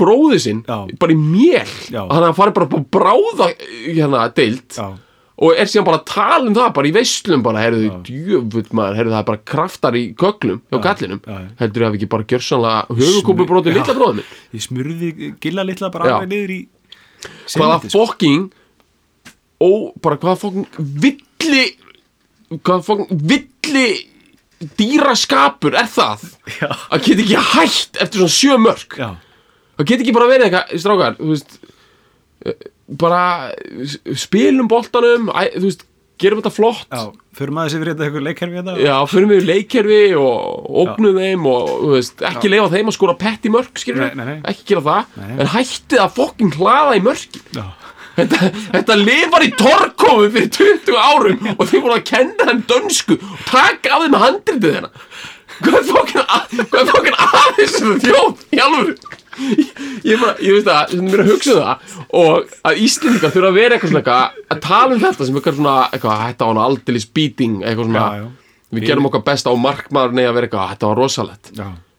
[SPEAKER 2] bróði sinn
[SPEAKER 1] Já.
[SPEAKER 2] bara í mél. Þannig að hann fari bara på bráða hérna deilt
[SPEAKER 1] Já,
[SPEAKER 2] og er síðan bara að tala um það bara í veislum bara, heyrðu þið djöfull maður heyrðu það er bara kraftar í köglum hjá gallinum,
[SPEAKER 1] já, já.
[SPEAKER 2] heldur þið hafi ekki bara gjörsanlega höfukúpubrótið
[SPEAKER 1] Já.
[SPEAKER 2] litla bróðum
[SPEAKER 1] Ég smurði gilla litla bara alveg niður í
[SPEAKER 2] hvaða fokking og bara hvaða fokking villi hvaða fokking villi dýraskapur er það?
[SPEAKER 1] Já.
[SPEAKER 2] að geta ekki hætt eftir svona sjö mörg
[SPEAKER 1] Já,
[SPEAKER 2] það geta ekki bara verið eitthvað, strákar þú veist bara spilum boltanum þú veist, gerum þetta flott.
[SPEAKER 1] Já, maður sem fyrir þetta eitthvað leikherfi þetta
[SPEAKER 2] Já, fyrir mig í leikkerfi og ógnum þeim og veist, ekki leifa þeim að skora pett í mörg, skilur
[SPEAKER 1] Nei, nei, nei.
[SPEAKER 2] ekki gera það,
[SPEAKER 1] Nei.
[SPEAKER 2] en hættið að fokking hlaða í mörgin
[SPEAKER 1] Já,
[SPEAKER 2] þetta, þetta lifar í torkofu fyrir 20 árum og þeir voru að kenna þeim dönsku og taka af þeim handritið þeirna hvað er fokkin fokkin aðeins þjóð í alvöru ég, bara, ég veist það, sem mér að hugsa um það og að Íslendingar þurfa að vera eitthvað svona að tala um þetta sem eitthvað svona eitthvað, þetta var aldeilis beating eitthvað svona,
[SPEAKER 1] Já, já.
[SPEAKER 2] við gerum okkar besta og markmaður neða að vera eitthvað, þetta var rosalett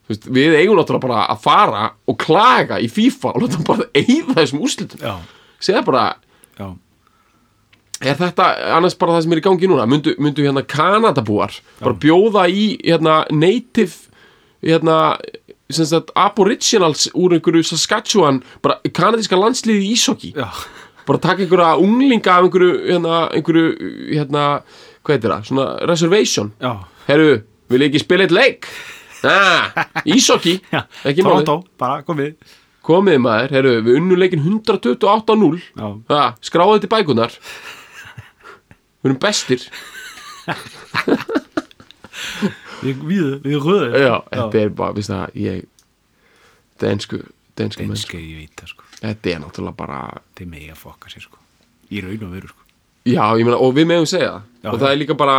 [SPEAKER 2] veist, við eigum náttúrulega bara að fara og klaga í FIFA og láta bara eyða þessum úrslitum.
[SPEAKER 1] Já,
[SPEAKER 2] segja bara,
[SPEAKER 1] já.
[SPEAKER 2] er þetta annars bara það sem er í gangi núna? Myndu, myndu hérna Kanadabúar bara bjóða í hérna native hérna sagt aboriginals úr einhverju Saskatchewan bara kanadíska landsliði í ísokki bara taka einhverja unglinga af einhverju hérna, einhverju hérna, hvað heitir það, svona reservation.
[SPEAKER 1] Já,
[SPEAKER 2] herru, vil ég ekki spila eitt leik? Ah, ísokki
[SPEAKER 1] Toronto, bara komið.
[SPEAKER 2] Komið maður. Herru, við unnum leikin 128-0
[SPEAKER 1] Já,
[SPEAKER 2] Ha, skráðu þetta í bækunar Við erum bestir
[SPEAKER 1] við, við, við röðum
[SPEAKER 2] Já, þetta er bara, veist það, ég densku menn
[SPEAKER 1] Enska, ég veit það sko
[SPEAKER 2] Þetta er náttúrulega bara
[SPEAKER 1] Þeir megi að fokka sér sko Í raun og veru sko
[SPEAKER 2] Já, ég meina, og við meðum segja
[SPEAKER 1] Já,
[SPEAKER 2] Og það er líka bara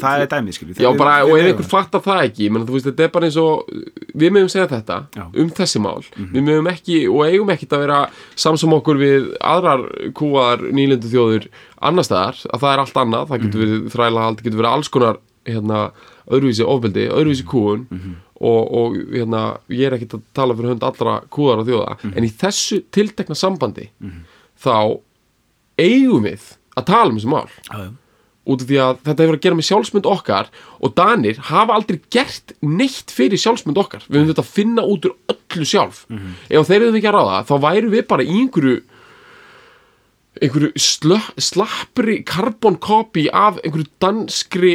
[SPEAKER 1] Það er dæmið skilju
[SPEAKER 2] Já, bara, og ef einhver fattar það ekki. Ég meina, þú veist, þetta er bara eins og Við meðum segja þetta
[SPEAKER 1] Já.
[SPEAKER 2] um þessi mál. Við meðum ekki, og eigum ekki að vera Samsum okkur við aðrar kúar nýlendu þjóður annars staðar Að það er allt annað, það getur verið þræla Það getur verið alls konar hérna, öðruvísi ofbeldi, öðruvísi kúun og, og hérna, ég er ekkert að tala fyrir hönd allra kúðar og þjóða. En í þessu tiltekna sambandi þá eigum við að tala um þessu mál.
[SPEAKER 1] Já
[SPEAKER 2] út af því að þetta hefur að gera með sjálfsmynd okkar og Danir hafa aldrei gert neitt fyrir sjálfsmynd okkar. Við höfum þetta að finna út úr öllu sjálf. Ef þeir hefum ekki að ráða þá væru við bara í einhverju einhverju slappri carbon copy af einhverju danskri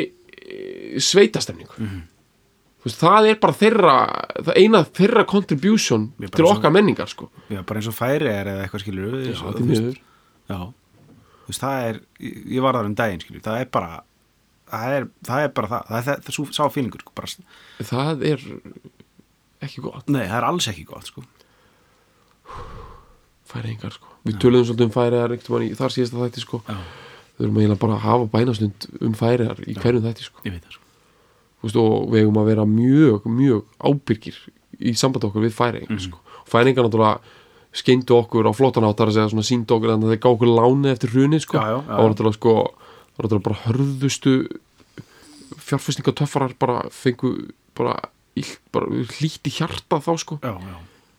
[SPEAKER 2] sveitastemningu Þú veist, það er bara þeirra það eina þeirra contribution til
[SPEAKER 1] svo-
[SPEAKER 2] okkar menningar sko
[SPEAKER 1] Já, bara eins og færi er eða eitthvað skilur Já,
[SPEAKER 2] því miður.
[SPEAKER 1] Já, þú veist, það er ég var þar um daginn skilur Það er bara Það er, það er bara það, það er það, það, það sá fílingur sko,
[SPEAKER 2] það er ekki gott
[SPEAKER 1] Nei, það er alls ekki gott sko.
[SPEAKER 2] færiðingar sko. við töluðum svolítið um færiðar einhvern veginn í þar síðasta þætti sko.
[SPEAKER 1] Já,
[SPEAKER 2] við erum eiginlega bara að hafa bænastund um færiðar í hverjum þætti sko.
[SPEAKER 1] ég veit það sko.
[SPEAKER 2] Veist, og við eigum að vera mjög, mjög ábyrgir í samband okkur við færiðingar
[SPEAKER 1] Mhm.
[SPEAKER 2] sko. færiðingar náttúrulega skeindu okkur á flottan áttar að segja svona síndu okkur en þeir gá okkur láni eftir hrunið sko. Það var náttúrulega sko það var náttúrulega bara hörðustu fjárfæstingatöffarar bara fengu bara, bara hlýtt í hjarta þá sko
[SPEAKER 1] Já, já,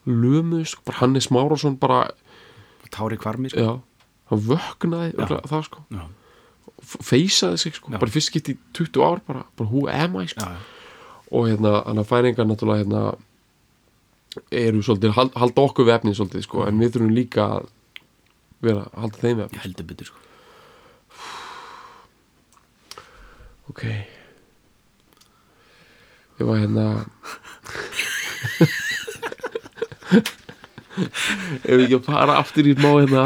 [SPEAKER 2] lömuðu sko, bara Hannes Márásson bara,
[SPEAKER 1] tári kvarmi sko.
[SPEAKER 2] já, hann vöknaði örugglega það sko, F- feysaði sig sko, bara fyrst skipt í 20 ár bara, bara who am I? sko. Og hérna, hann að færingar náttúrulega hérna eru svolítið, hald, halda okkur við efnið svolítið sko, en við þurfum líka að vera, halda þeim við
[SPEAKER 1] ég
[SPEAKER 2] efnið
[SPEAKER 1] heldur betur sko.
[SPEAKER 2] ok. Ég var hérna ef við ekki að fara aftur í smá hérna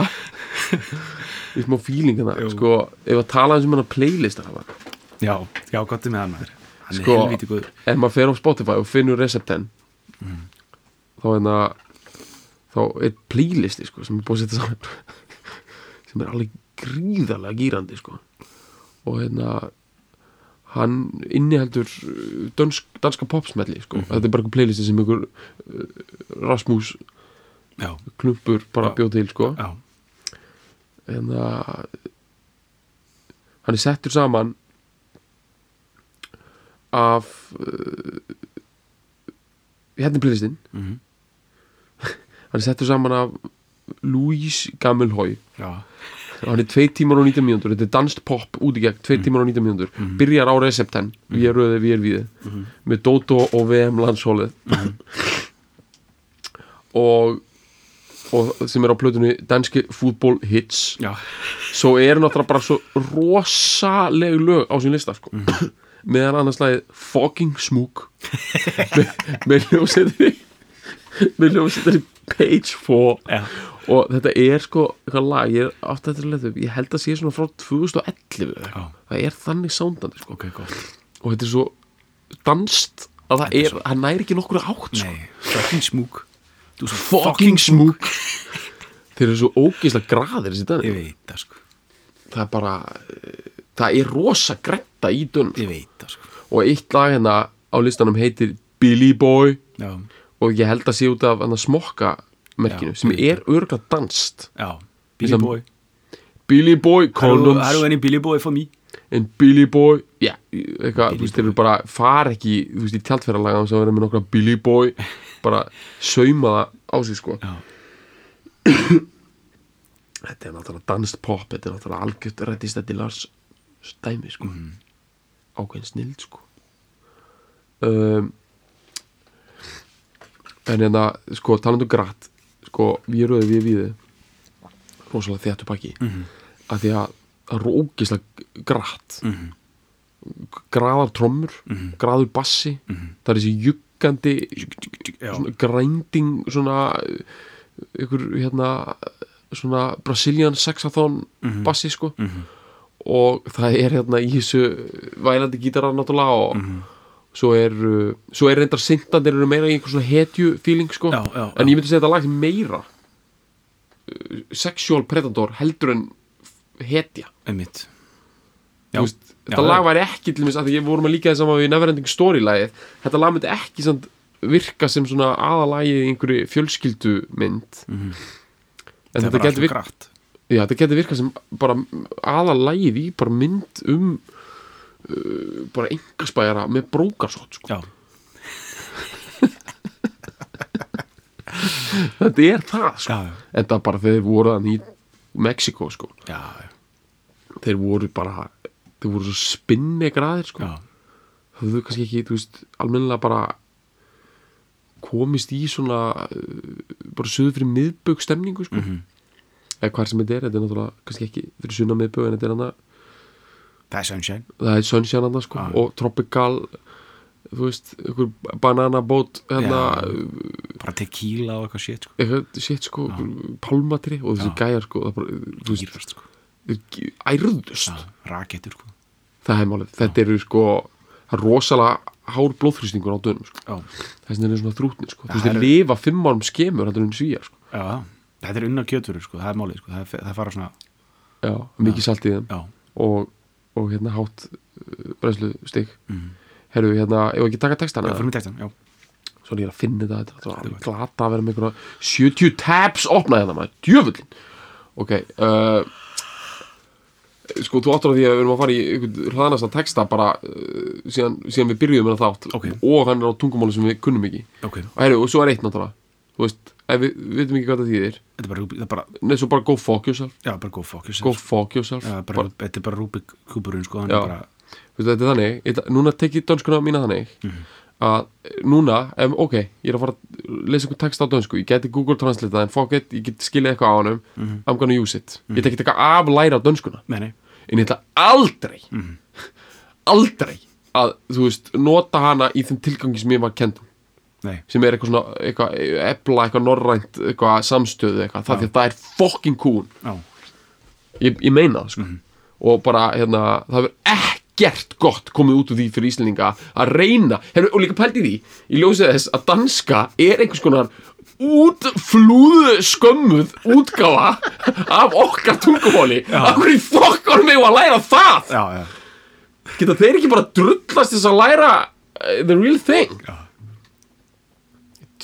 [SPEAKER 2] í smá feeling hérna sko, ef að tala eins um hérna playlist hérna
[SPEAKER 1] Já, já, gott er með hann Hann
[SPEAKER 2] Sko-
[SPEAKER 1] er helviti góður.
[SPEAKER 2] ef maður fer á Spotify og finnur Recepten þá hérna þá er playlisti sko sem er búið að setja saman. Sem er alveg gríðarlega gýrandi sko. Og hérna hann inniheldur uh, dönsk, danska popsmelli sko. Þetta er bara einhver playlisti sem einhver uh, Rasmus
[SPEAKER 1] Já,
[SPEAKER 2] klumpur bara
[SPEAKER 1] Já.
[SPEAKER 2] bjóð til sko.
[SPEAKER 1] Já,
[SPEAKER 2] en það hann er settur saman af uh, hérna er playlistin
[SPEAKER 1] mhm,
[SPEAKER 2] hann er settur saman af Louise Gammelhói hann er 2 tímar og 19 mínútur. Þetta er danst pop út í gegn, 2 tímar og 19 mínútur. Byrjar á recepten, við erum við er við. Með Dótó og VM landshólið og og sem er á plötunni danski fútból hits
[SPEAKER 1] Já,
[SPEAKER 2] svo er náttúrulega bara svo rosaleg lög á sín lista sko. meðan annars lagið Fucking Smook með, með hljómsveitari með hljómsveitari Page 4
[SPEAKER 1] já,
[SPEAKER 2] og þetta er sko eitthvað lag, ég er átt að þetta letu ég held að sé svona frá 2011 eða eitthvað.
[SPEAKER 1] Já.
[SPEAKER 2] það er þannig sándandi sko.
[SPEAKER 1] ok, gott
[SPEAKER 2] og þetta er svo danst að það er, hann næri ekki nokkur átt sko.
[SPEAKER 1] Nei, fucking smúk Þú svo
[SPEAKER 2] Fucking Smook þeir eru svo ógeðslega graðir þessi
[SPEAKER 1] Ég
[SPEAKER 2] dani
[SPEAKER 1] veit það sko,
[SPEAKER 2] það er bara eh, það er rosa gretta í dun
[SPEAKER 1] ég veit það sko.
[SPEAKER 2] Og eitt lag hérna á listanum heitir Billy Boy.
[SPEAKER 1] Já,
[SPEAKER 2] og ég held að sé út af smokka merkinu
[SPEAKER 1] Já,
[SPEAKER 2] sem
[SPEAKER 1] ég
[SPEAKER 2] er örgulega danst
[SPEAKER 1] já, Billy Boy.
[SPEAKER 2] Billy Boy
[SPEAKER 1] Har du
[SPEAKER 2] condoms
[SPEAKER 1] any Billy Boy for me?
[SPEAKER 2] En Billy Boy já, eitthvað,
[SPEAKER 1] Billy
[SPEAKER 2] þú veist, þeir eru bara far ekki, þú veist, í tjaldferðarlaga sem verður með nokkra Billy Boy bara sauma það á sig, sko. Þetta er náttúrulega danst pop þetta er náttúrulega algjört rættist þetta Lars stæmi, sko.
[SPEAKER 1] Mhm.
[SPEAKER 2] ákveðin snild, sko. Um, en hérna, sko, talandu grætt sko, við erum við við rosalega þéttu pakki
[SPEAKER 1] Mhm.
[SPEAKER 2] að því að það er ógislega grætt
[SPEAKER 1] Mhm.
[SPEAKER 2] graðar trommur
[SPEAKER 1] Mhm.
[SPEAKER 2] graður bassi
[SPEAKER 1] Mhm.
[SPEAKER 2] það er þessi juggandi
[SPEAKER 1] já,
[SPEAKER 2] svona ykkur hérna svona Brazilian sexathon
[SPEAKER 1] Mhm.
[SPEAKER 2] bassi sko
[SPEAKER 1] Mhm.
[SPEAKER 2] og það er hérna í þessu vælandi gítarar náttúrulega og
[SPEAKER 1] Mhm.
[SPEAKER 2] svo er svo er reyndar sintandir eru meira í einhver svona hetju feeling sko
[SPEAKER 1] Já, já,
[SPEAKER 2] en
[SPEAKER 1] já.
[SPEAKER 2] ég myndi segja þetta lag meira uh, sexual predator heldur en hetja veist, þetta
[SPEAKER 1] já.
[SPEAKER 2] lag væri ekki til að því ég vorum að líka þess að við Neverending Story lagið þetta lag myndi ekki samt virka sem svona aðalagið í einhverju fjölskyldu mynd
[SPEAKER 1] Mhm.
[SPEAKER 2] en þetta
[SPEAKER 1] bara
[SPEAKER 2] getur
[SPEAKER 1] alltaf
[SPEAKER 2] virk,
[SPEAKER 1] grætt
[SPEAKER 2] já, þetta getur virkað sem bara aðalagið í bara mynd um uh, bara engarspæjara með brókarsótt sko.
[SPEAKER 1] Já,
[SPEAKER 2] þetta er það sko. en það bara þeir voru þannig í Mexiko sko.
[SPEAKER 1] já, já,
[SPEAKER 2] þeir voru bara þeir voru svo spinni graðir sko.
[SPEAKER 1] já.
[SPEAKER 2] höfðu kannski ekki, þú veist, almennilega bara komist í svona uh, bara söðu fyrir miðbögg stemningu sko.
[SPEAKER 1] Mhm.
[SPEAKER 2] eða hvað sem þetta er, þetta er náttúrulega kannski ekki fyrir sunna miðbögg en þetta er hana
[SPEAKER 1] Það er sunshine
[SPEAKER 2] það er sunshine hana sko
[SPEAKER 1] Já.
[SPEAKER 2] og tropical þú veist, einhver bananabót hérna,
[SPEAKER 1] Bara tequila og eitthvað shit sko.
[SPEAKER 2] shit sko pálmatri og þessi gæjar sko það er bara, veist,
[SPEAKER 1] sko.
[SPEAKER 2] ærðust
[SPEAKER 1] Raketur sko.
[SPEAKER 2] það er málið, þetta eru sko það er rosalega hár blóðþrýstingur á dönum sko. Þess vegna er svona þrútni sko. þú
[SPEAKER 1] Það
[SPEAKER 2] veist, þeir
[SPEAKER 1] er-
[SPEAKER 2] lifa fimm árum skemur heldur en svíjar sko.
[SPEAKER 1] já, þetta er unnar kjötfurur sko. Það er málið sko. það, það fara svona
[SPEAKER 2] já, mikið salt í þeim og, og hérna hátt uh, brænslu stig
[SPEAKER 1] Mhm.
[SPEAKER 2] herru, hérna, ef ekki taka textana
[SPEAKER 1] já fyrir mig textan Já,
[SPEAKER 2] svo er ég að finna þetta, þetta er alveg. glata að vera með einhverja 70 tabs opnað hérna maður, djöfullin ok, uh, sko, þú áttur á því að við erum að fara í einhvern hraðnasta texta bara uh, síðan, síðan við byrjuðum með þátt
[SPEAKER 1] Ok.
[SPEAKER 2] og hann er á tungumáli sem við kunnum ekki.
[SPEAKER 1] Ok.
[SPEAKER 2] Og, herru, og svo er eitt náttúrulega. Þú veist, við, veitum ekki hvað það þýðir.
[SPEAKER 1] Þetta er bara, það er bara,
[SPEAKER 2] neð svo bara go fuck yourself.
[SPEAKER 1] Já, bara go fuck yourself.
[SPEAKER 2] Go fuck yourself.
[SPEAKER 1] Já, bara,
[SPEAKER 2] bara,
[SPEAKER 1] þetta er bara Rubik kúburinn sko. hann
[SPEAKER 2] Já.
[SPEAKER 1] er bara,
[SPEAKER 2] þetta er þannig, þetta, núna tek ég dönskuna mína þannig.
[SPEAKER 1] Mhm.
[SPEAKER 2] Að núna, ef, ok, ég er að fara að lesa einhvern text á dönsku, ég geti Google Translate en fuck it, ég get skilja eitthvað á honum.
[SPEAKER 1] Mhm.
[SPEAKER 2] I'm gonna use it, ég tek ekki af læra á dönskuna,
[SPEAKER 1] nei, nei.
[SPEAKER 2] En ég ætla aldrei
[SPEAKER 1] Mhm.
[SPEAKER 2] aldrei að, þú veist, nota hana í þeim tilgangi sem ég var
[SPEAKER 1] Nei,
[SPEAKER 2] sem er eitthvað svona, eitthvað, epla eitthvað norrænt, eitthvað samstöðu eitthvað, það að það er fucking cool.
[SPEAKER 1] Já,
[SPEAKER 2] ég, ég meina það sko.
[SPEAKER 1] Mhm.
[SPEAKER 2] og bara hérna það verður ekkert gott komið út úr því fyrir Íslendinga að reyna. Hefur, og líka pældi því, ég ljósið þess að danska er einhvers konar útflúðu skömmuð útgáfa af okkar tungumáli. Af hverju fokkar mig að læra það?
[SPEAKER 1] Já, já,
[SPEAKER 2] geta þeir ekki bara drullast þess að læra uh, the real thing?
[SPEAKER 1] Já.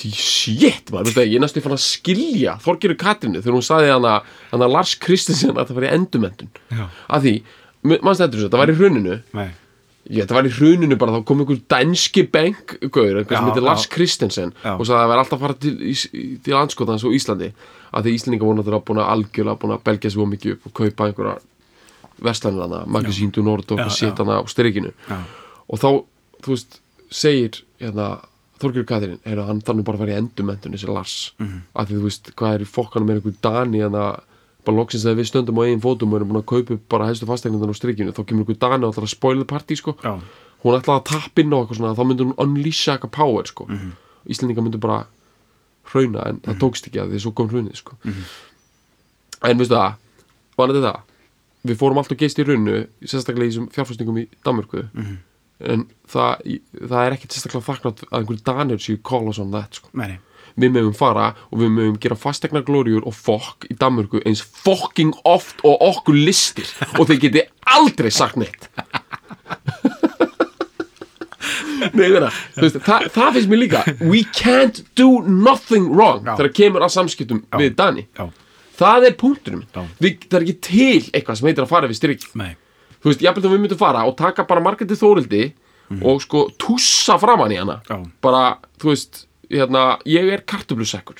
[SPEAKER 2] Shit maður, ég næstu fann að skilja Þorgeru Katrínu þegar hún saði hana, hana Lars Kristensen að það var í endumendun að því, mannst þetta það var í hruninu
[SPEAKER 1] Nei,
[SPEAKER 2] ég, þetta var í hruninu bara, þá kom einhver danski bank, gaur, einhver sem heitir Lars
[SPEAKER 1] já.
[SPEAKER 2] Christensen
[SPEAKER 1] Já.
[SPEAKER 2] og sagði að það var alltaf að fara til, í- til anskotans og Íslandi að því Íslandinga voru náttúrulega búin að algjörlega búin að belgja svo mikið upp og kaupa einhverja verslanir hana, Magazine du Nord og á strikinu
[SPEAKER 1] Já.
[SPEAKER 2] og þá, þú veist, segir hérna, Þorgjörg Katrin heyrðu, hann þannig bara að fara í endumendun þessi Lars mm. -hmm. að því þú veist, hvað er í fokkanum með einhver Dani hérna, bara loksins að við stöndum á eigin fótum og erum búin að kaupa bara helstu fastegnundan á strikinu þá kemur einhver Dani og ætlar að spoila partí sko. Hún ætlaði að á eitthvað svona þá myndi hún unleasha eitthvað power sko.
[SPEAKER 1] Mhm.
[SPEAKER 2] Íslendinga myndi bara hrauna en það tókst ekki að því svo kom hrunið sko.
[SPEAKER 1] Mhm.
[SPEAKER 2] en veistu það var þetta það við fórum alltaf geist í rauninu sérstaklega í þessum fjárfæstingum í Danmörku
[SPEAKER 1] Mhm.
[SPEAKER 2] en það, það er ekkert sérstaklega þakklátt að einhverju danir séu call us on við mögum fara og við mögum gera fastegna glóriur og fokk í Danmörku eins fokking oft og okkur listir og þeir geti aldrei sagt neitt Nei, þú veist, það, það finnst mér líka We can't do nothing wrong
[SPEAKER 1] Já.
[SPEAKER 2] þegar kemur að samskiptum við Dani
[SPEAKER 1] Já.
[SPEAKER 2] Það er punkturum
[SPEAKER 1] Já.
[SPEAKER 2] við, Það er ekki til eitthvað sem heitir að fara við styrk. Þú veist, jafnvel þegar við myndum fara og taka bara margætti þórildi og sko tússa framan í hana
[SPEAKER 1] Já.
[SPEAKER 2] bara, þú veist, hérna ég er kartöflusekkur.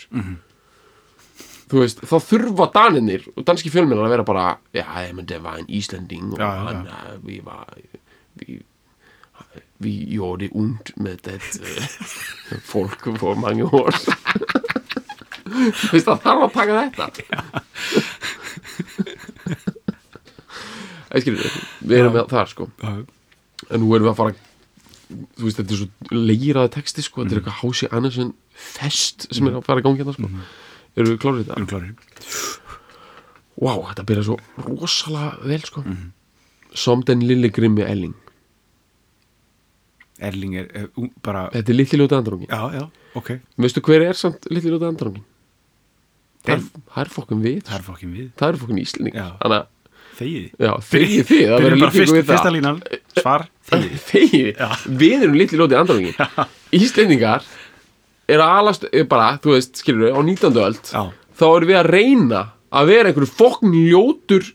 [SPEAKER 2] Þú veist, þá þurfa daninir og danski fjölmennar að vera bara já, ég myndi að var en Íslanding og
[SPEAKER 1] Já, já,
[SPEAKER 2] hann, uh, við var við vi gjorde und med det uh, folk for mange år þú veist, það þarf að taka þetta. Ég skilur þið, við erum með það sko. En nú erum við að fara þú veist, þetta er svo leiraði texti sko, þetta er eitthvað Hási Andersen fest sem er að fara í gangi hérna sko. Erum við klárið þetta?
[SPEAKER 1] Erum klárir.
[SPEAKER 2] Vá, þetta byrja svo rosalega vel sko. Som den lille grimmi Elling.
[SPEAKER 1] Erling er, er ú- bara
[SPEAKER 2] þetta er litli ljóti andrungin
[SPEAKER 1] Já, já, ok.
[SPEAKER 2] Veistu hver er samt litli ljóti andrungin? það er, fokkum við.
[SPEAKER 1] Það er fokkin við.
[SPEAKER 2] Það er fokkum íslending þannig að,
[SPEAKER 1] Þegið
[SPEAKER 2] þegið þið það verður líkingu
[SPEAKER 1] fyrst,
[SPEAKER 2] við
[SPEAKER 1] fyrsta línan. Svar, þegið
[SPEAKER 2] þegið, við erum litli ljóti andrungin íslendingar er að alast er bara, þú veist, skilur við, á 19. öld
[SPEAKER 1] Já.
[SPEAKER 2] þá erum við að reyna að vera einhverju fokkin ljótur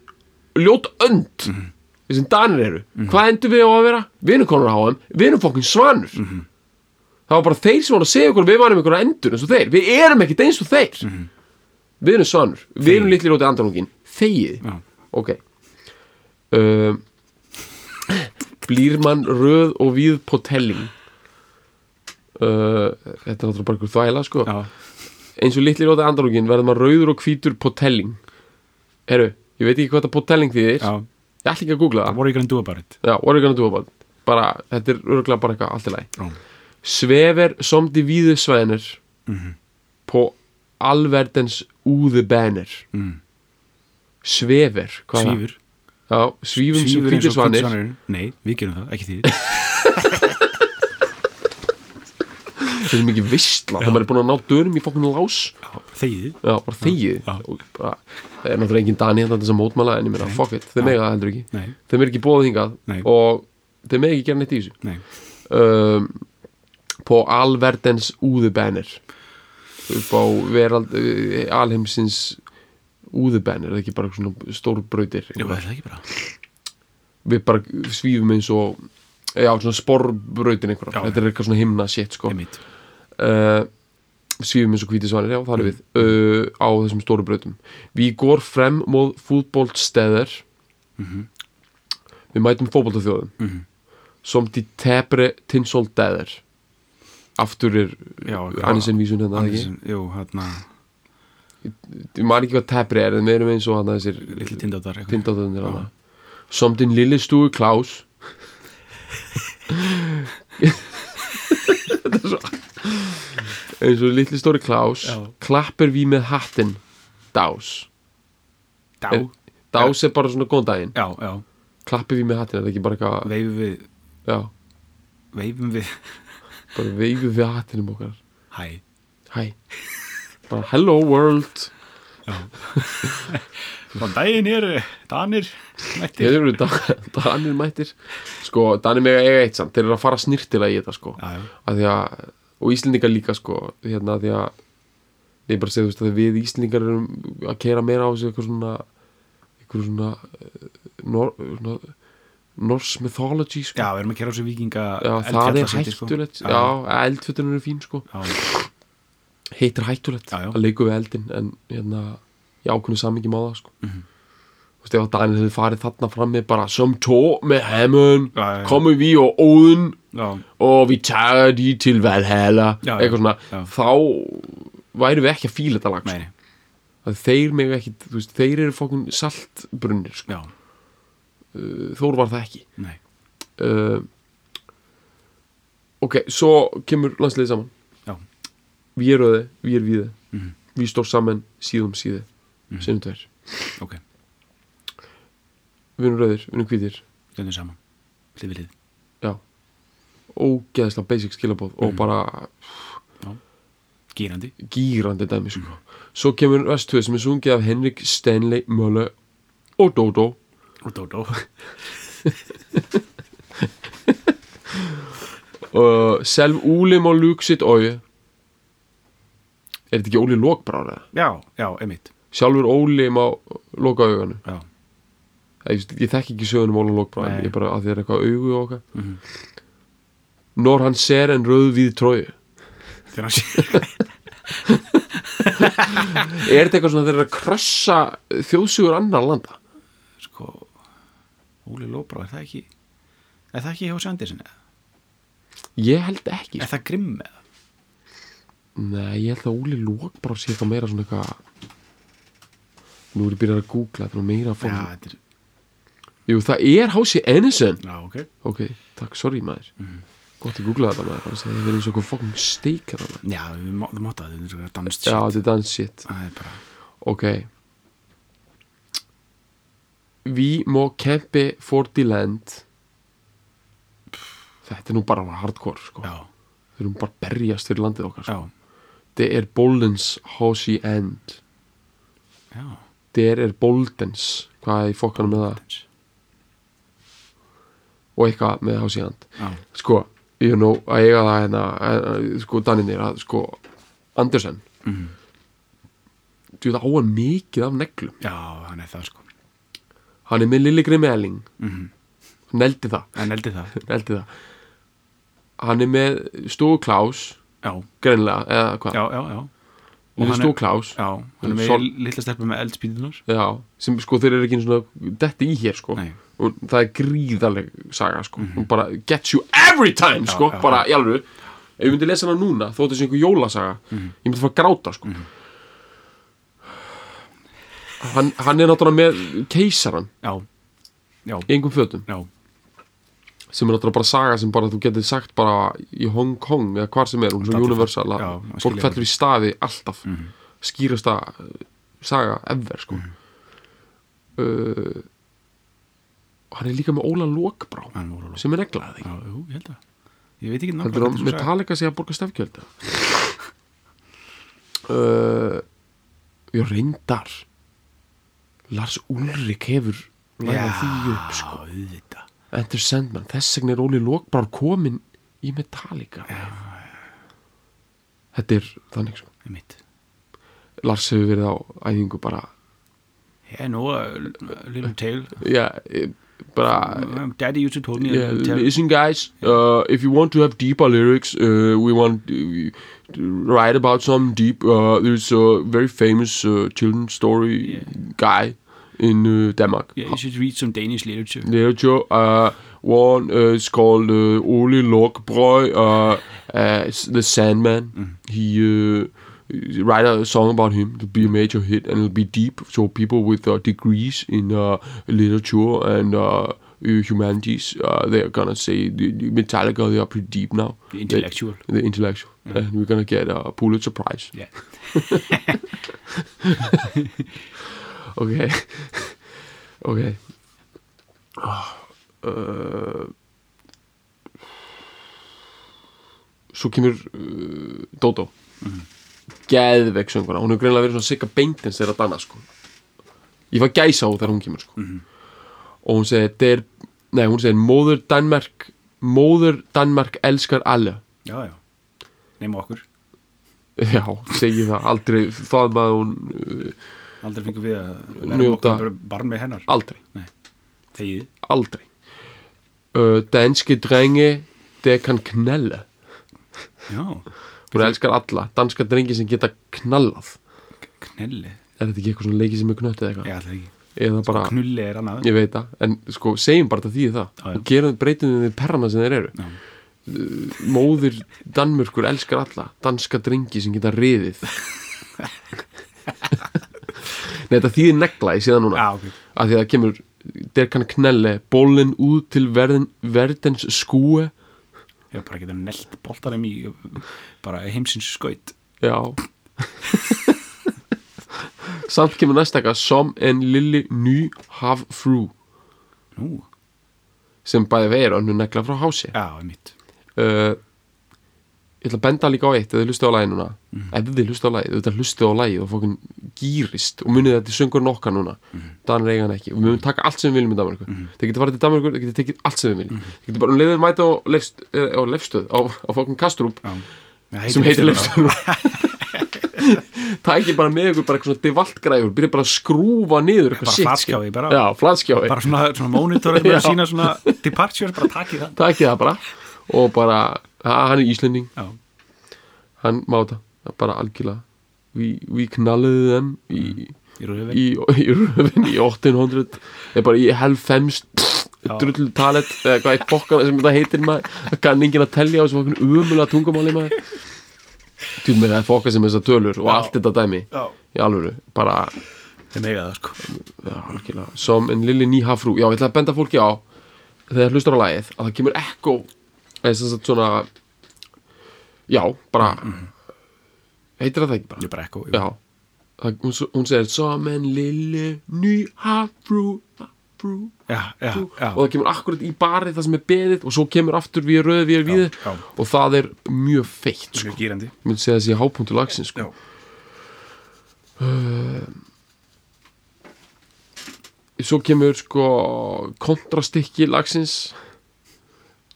[SPEAKER 2] ljót önd.
[SPEAKER 1] Mhm.
[SPEAKER 2] þessum danir eru. Hvað endur við á að vera? við erum konur á háum, við erum fokkin svanur.
[SPEAKER 1] Mhm.
[SPEAKER 2] það var bara þeir sem voru að segja okkur við varum einhverju endur eins og þeir. Við erum ekkert eins og þeir.
[SPEAKER 1] Mhm.
[SPEAKER 2] við erum svanur, við erum litli ljóti andrungin þegið, ok um, blýr mann röð og víð på telling. Uh, þetta er náttúrulega bara einhver þvæla sko.
[SPEAKER 1] Já,
[SPEAKER 2] eins og litli ljóti andrungin verður maður rauður og hvítur på telling. Herru, ég veit ekki hvað þetta på telling þýðir.
[SPEAKER 1] Já.
[SPEAKER 2] Ég ætla ekki að googla það.
[SPEAKER 1] What are you gonna do about it?
[SPEAKER 2] Já, what are you gonna do about it? Bara, þetta er örgulega bara eitthvað allt í lagi.
[SPEAKER 1] Já.
[SPEAKER 2] Svever som de hvide svaner på alverdens úðebanner
[SPEAKER 1] Mm.
[SPEAKER 2] Svever, hvað er það?
[SPEAKER 1] Svífur
[SPEAKER 2] Já, svífum sem hvítir svanir
[SPEAKER 1] svanir. Nei, við gerum það, ekki því
[SPEAKER 2] Þetta er mikið vistla, það maður er búin að ná dönum í fokkinu lás.
[SPEAKER 1] Þegið.
[SPEAKER 2] Já, bara þegið. Og bara, Það er náttúrulega engin dani þetta að mótmæla en ég meina, fuck it, þeir mega það heldur ekki.
[SPEAKER 1] Nei,
[SPEAKER 2] Þeim er ekki bóðað hingað
[SPEAKER 1] Nei.
[SPEAKER 2] og þeir mega ekki gera neitt í þessu.
[SPEAKER 1] Nei.
[SPEAKER 2] Um, på alverdens úðubanner upp á verald uh, alheimsins úðubanner, það er ekki bara svona stór brautir
[SPEAKER 1] Jú, er það ekki bara?
[SPEAKER 2] Við bara svífum eins og já, svona sporbrautin einhverjar
[SPEAKER 1] Já,
[SPEAKER 2] þetta er eitthvað svona himna shit sko. Uh, svífum eins og hvíti svanir, já, það er við. Uh, á þessum stóru brautum. Við går frem móð fútboltstæðar. Við mætum fótboltaþjóðum.
[SPEAKER 1] Mhm.
[SPEAKER 2] som de tebre tinsóldæðar aftur er Annisinn vísun hérna ekki?
[SPEAKER 1] Jú, hérna
[SPEAKER 2] ég man ekki hvað tepri er en við erum eins og hann þessir
[SPEAKER 1] Lilli tindáttar eitthvað.
[SPEAKER 2] tindáttunir hana som din lille stúi Klaus. Þetta er svo eins og litli stóri Klaus
[SPEAKER 1] Já.
[SPEAKER 2] klappir við með hattinn. Dás.
[SPEAKER 1] Dá?
[SPEAKER 2] Er- dás er bara svona góðan daginn.
[SPEAKER 1] Já, já.
[SPEAKER 2] Klappir við með hattinn, er það ekki bara eitthvað
[SPEAKER 1] Veifum við
[SPEAKER 2] já,
[SPEAKER 1] Veifum við
[SPEAKER 2] bara veifum við hattinum okkar.
[SPEAKER 1] Hæ.
[SPEAKER 2] Hæ, bara hello world.
[SPEAKER 1] Góðan daginn hér Danir Mættir.
[SPEAKER 2] Eru Danir mættir. Sko, Danir mega eiga eitt samt. Þeir eru að fara snirtilega í þetta sko.
[SPEAKER 1] Já, já.
[SPEAKER 2] Að Og Íslendingar líka sko Hérna því að Ég bara segi þú veist að við Íslendingar erum að keira meira á þessu eitthvað svona eitthvað svona, eh, nor, svona Norse mythology sko.
[SPEAKER 1] Já, við erum að gera á þessu vikinga
[SPEAKER 2] Já, það er
[SPEAKER 1] sko.
[SPEAKER 2] hættulegt.
[SPEAKER 1] Já.
[SPEAKER 2] Já, eldfjötunum eru fín sko.
[SPEAKER 1] Já,
[SPEAKER 2] Heitir hættulegt
[SPEAKER 1] Já, já.
[SPEAKER 2] að leiku við eldin en hérna, í ákveðnu samingi má það sko
[SPEAKER 1] Mhm.
[SPEAKER 2] Þú veist, ef að Daniel hefði farið þarna fram með bara som tó með Hammond
[SPEAKER 1] Já, já, já.
[SPEAKER 2] kommer vi og
[SPEAKER 1] já,
[SPEAKER 2] og við tager de til
[SPEAKER 1] já.
[SPEAKER 2] eitthvað svona, þá væri við ekki að fíla þetta lag sko. þeir mig ekki, þú veist, þeir eru fókun saltbrunnir sko. Uh, Þór var það ekki
[SPEAKER 1] nei
[SPEAKER 2] uh, ok, svo kemur landsliðið saman. Við erum þið, við erum við
[SPEAKER 1] Mhm.
[SPEAKER 2] við stór saman síðum síði
[SPEAKER 1] Mhm.
[SPEAKER 2] sinnum tveir,
[SPEAKER 1] Ok,
[SPEAKER 2] við erum rauðir, við erum hvítir.
[SPEAKER 1] Stöndum saman Hlið við hlið
[SPEAKER 2] já, ógeðslega basic skilabóð og
[SPEAKER 1] Mhm.
[SPEAKER 2] bara
[SPEAKER 1] Gýrandi
[SPEAKER 2] gýrandi dæmi sko. svo kemur vestöð sem er sungið af Henrik Stanley Mölle og Dodo.
[SPEAKER 1] Og Dódó
[SPEAKER 2] og selv Úlim og Luksit Ói er þetta ekki Óli Lókbráð
[SPEAKER 1] Já, já, emitt
[SPEAKER 2] sjálfur Óli má loka auganu
[SPEAKER 1] Já,
[SPEAKER 2] ég, ég þekki ekki sögunum Óli Lókbráð
[SPEAKER 1] Nei.
[SPEAKER 2] ég bara að því er eitthvað augu og okkar
[SPEAKER 1] Mhm.
[SPEAKER 2] Når hann ser en rauð við tróju
[SPEAKER 1] þegar hann sé
[SPEAKER 2] er þetta eitthvað svona þeir eru að krossa þjóðsugur annar landa
[SPEAKER 1] Sko Óli Lóbrá, er það ekki Er það ekki hjá Sandisen eða?
[SPEAKER 2] ég held ekki
[SPEAKER 1] Er það grimm eða?
[SPEAKER 2] Nei, ég held að Óli Lókbráð sé eitthvað meira svona eitthvað nú er ég byrjað að googla þetta er meira fá
[SPEAKER 1] Já, þetta er
[SPEAKER 2] jú, það er Hási Ennison
[SPEAKER 1] Já, ok.
[SPEAKER 2] Ok, takk, sorry maður.
[SPEAKER 1] Mhm.
[SPEAKER 2] gott að googla þetta maður þannig að það er eins og eitthvað fokkum steik hérna.
[SPEAKER 1] Já, við má- þú mátt að þetta er danst
[SPEAKER 2] já, þetta er dans shit.
[SPEAKER 1] Það er bara
[SPEAKER 2] Ok. Vi må kempe for the land. Þetta er nú bara hardcore sko.
[SPEAKER 1] Já,
[SPEAKER 2] Við erum bara berjast fyrir landið okkar sko.
[SPEAKER 1] já,
[SPEAKER 2] Det er Boldens Hosi End.
[SPEAKER 1] Já.
[SPEAKER 2] Det er Boldens. Hvað er í fokkanum með það? Og eitthvað með Hosi End.
[SPEAKER 1] Já,
[SPEAKER 2] Sko, ég er nú að eiga það hérna Sko, Daninir að sko Andersen.
[SPEAKER 1] Mhm.
[SPEAKER 2] Þú veit á hann mikið af neglum.
[SPEAKER 1] Já, hann er það sko.
[SPEAKER 2] Hann er með Lilli Grimmi Elling.
[SPEAKER 1] Mm
[SPEAKER 2] Neldi það.
[SPEAKER 1] En eldi það.
[SPEAKER 2] Neldi það. Hann er með Stóu Klaus Greinlega, eða hvað?
[SPEAKER 1] Já, já, já.
[SPEAKER 2] Lilli
[SPEAKER 1] hann er- Já, hann er með
[SPEAKER 2] Sol-
[SPEAKER 1] litla stelpu með eldspýtunar
[SPEAKER 2] Já, sem sko þeir eru ekki einu svona Detti í hér sko.
[SPEAKER 1] Nei,
[SPEAKER 2] og það er gríðaleg saga sko. Hún bara gets you every time
[SPEAKER 1] Já,
[SPEAKER 2] sko.
[SPEAKER 1] já,
[SPEAKER 2] bara í alveg ef ég myndi lesa hana núna þó þetta sé einhver jólasaga ég myndi fara að gráta sko. Hann, hann er náttúrulega með keisaran
[SPEAKER 1] já, já,
[SPEAKER 2] í einhverjum fötum.
[SPEAKER 1] Já
[SPEAKER 2] sem er náttúrulega bara saga sem bara þú getur sagt bara í Hong Kong eða hvar sem er hún er svo
[SPEAKER 1] Allir
[SPEAKER 2] universal að fólk fellur í stafi alltaf.
[SPEAKER 1] Mhm.
[SPEAKER 2] skýrasta uh, saga ever sko. Uh, hann er líka með Óla Lókbrá sem er neglaði
[SPEAKER 1] Já, jú, ég held að Ég veit ekki nákvæmlega saga-
[SPEAKER 2] Metallica sé að borga stefgjöld? Uh, já reyndar Lars Ulrik hefur lægað því upp sko Enter Sandman, þess vegna er Óli Lókbrár komin í Metallica þetta er þannig
[SPEAKER 1] mitt
[SPEAKER 2] Lars hefur verið á æfingu bara
[SPEAKER 1] Yeah, no, a little tale
[SPEAKER 2] eh, bara
[SPEAKER 1] Um, Daddy used to told me a
[SPEAKER 2] Yeah, listen, guys. Uh, if you want to have deeper lyrics, uh, we want uh, to write about some deep. Uh, there's a very famous uh, children's story
[SPEAKER 1] Yeah.
[SPEAKER 2] guy in uh, Denmark.
[SPEAKER 1] Yeah, you should read some Danish literature
[SPEAKER 2] Literature. Uh, one uh, is called uh, Ole Lokbrøy, uh, uh, The Sandman.
[SPEAKER 1] Mm.
[SPEAKER 2] He uh, write a song about him to be a major hit, and it'll be deep. So people with uh, degrees in uh, literature and uh, uh, humanities, uh, they're gonna say the, the Metallica. They are pretty deep now.
[SPEAKER 1] The intellectual
[SPEAKER 2] The intellectual, and we're gonna get a Pulitzer Prize.
[SPEAKER 1] Yeah
[SPEAKER 2] Okay, okay. Uh, svo kemur uh, Dodo
[SPEAKER 1] Mhm.
[SPEAKER 2] geðveik sönguna, hún hefur greinlega verið svona sigga beintins þeirra danna sko. Ég var gæsa á þegar hún kemur sko.
[SPEAKER 1] Mhm.
[SPEAKER 2] og hún segir, nei hún segir móður Danmark móður Danmark elskar alle.
[SPEAKER 1] Já, já. Nefna okkur.
[SPEAKER 2] Já, segi það aldrei. Það maður hún uh,
[SPEAKER 1] Aldrei fengum við að
[SPEAKER 2] Njóta.
[SPEAKER 1] Barn með hennar.
[SPEAKER 2] aldrei,
[SPEAKER 1] Þegið.
[SPEAKER 2] Aldrei. Uh, danske drenge det kan knelle
[SPEAKER 1] Já,
[SPEAKER 2] hún elskar alla, danska drengi sem geta knallað.
[SPEAKER 1] Knelli
[SPEAKER 2] er þetta ekki eitthvað svona leiki sem er knött eða eitthvað?
[SPEAKER 1] Já, er ekki.
[SPEAKER 2] Eða bara,
[SPEAKER 1] Knulli er annað.
[SPEAKER 2] Ég veit það en sko, segjum bara þetta því það.
[SPEAKER 1] Já, já.
[SPEAKER 2] og gerum breytum við perrana sem þeir eru.
[SPEAKER 1] Já.
[SPEAKER 2] Uh, móðir Danmörkur elskar alla danska drengi sem geta riðið Nei, þetta þýðir negla í síðan núna.
[SPEAKER 1] Já, ok.
[SPEAKER 2] Að því að kemur der kann knelle bollen út til verden, verdens skúe.
[SPEAKER 1] Ég bara geta nelt boltarum í bara heimsins skaut.
[SPEAKER 2] Já. Samt kemur næsta eitthvað som en lilli ny hav frú
[SPEAKER 1] Nú,
[SPEAKER 2] sem bæði veir önnu negla frá hási
[SPEAKER 1] já, mitt
[SPEAKER 2] uh, ég ætla að benda líka á eitt ef þið hlustu á lagi núna. Ef þið hlustu á lagi, ef þið hlustu á lagi og fókin gýrist og munið þetta er söngurinn okkar núna. Danir eiga hann ekki. Og við munum taka allt sem við viljum í Danmarku þið getur farið til Danmarku, þið getur tekið allt sem við viljum þið getur bara um leiðið mæta á, leifst, á leifstöð á, á fókin Kastrup
[SPEAKER 1] Já.
[SPEAKER 2] Sem heitir leifstöð það ekki bara með ykkur bara eitthvað svona devaltgræður byrja bara að skrúfa niður
[SPEAKER 1] Bara flatskjái Bara svona, svona monitor
[SPEAKER 2] hann er Íslending.
[SPEAKER 1] Já,
[SPEAKER 2] hann máta bara algjörlega við, við knalliði þeim í,
[SPEAKER 1] í röðvinn
[SPEAKER 2] í, í í 1800 eða bara í helfemst drullu talet eða hvað eitt bokkana sem þetta heitir maður. Kann enginn að telja á þessu fokkin umulega tungumáli maður. Til með það er fokka sem þessar tölur og
[SPEAKER 1] Já.
[SPEAKER 2] allt þetta dæmi.
[SPEAKER 1] Já,
[SPEAKER 2] í alvöru, bara
[SPEAKER 1] það sko.
[SPEAKER 2] Já, algjörlega, som en lilli nýhafrú já, ég ætla að benda fólki á þegar hlustar á lagið að það kemur ekko eða sem sagt svona já, bara heitir það það ekki bara?
[SPEAKER 1] Er bara ekko
[SPEAKER 2] já, það, hún, hún segir som en lilli nýhafrú hafrú
[SPEAKER 1] já, já, já.
[SPEAKER 2] og það kemur akkurat í barið það sem er beðið og svo kemur aftur við röði við við og það er mjög feitt sko.
[SPEAKER 1] Sko. gýrandi
[SPEAKER 2] ég myndi segja þessi hápunktu lagsins sko. svo kemur sko kontrastykki lagsins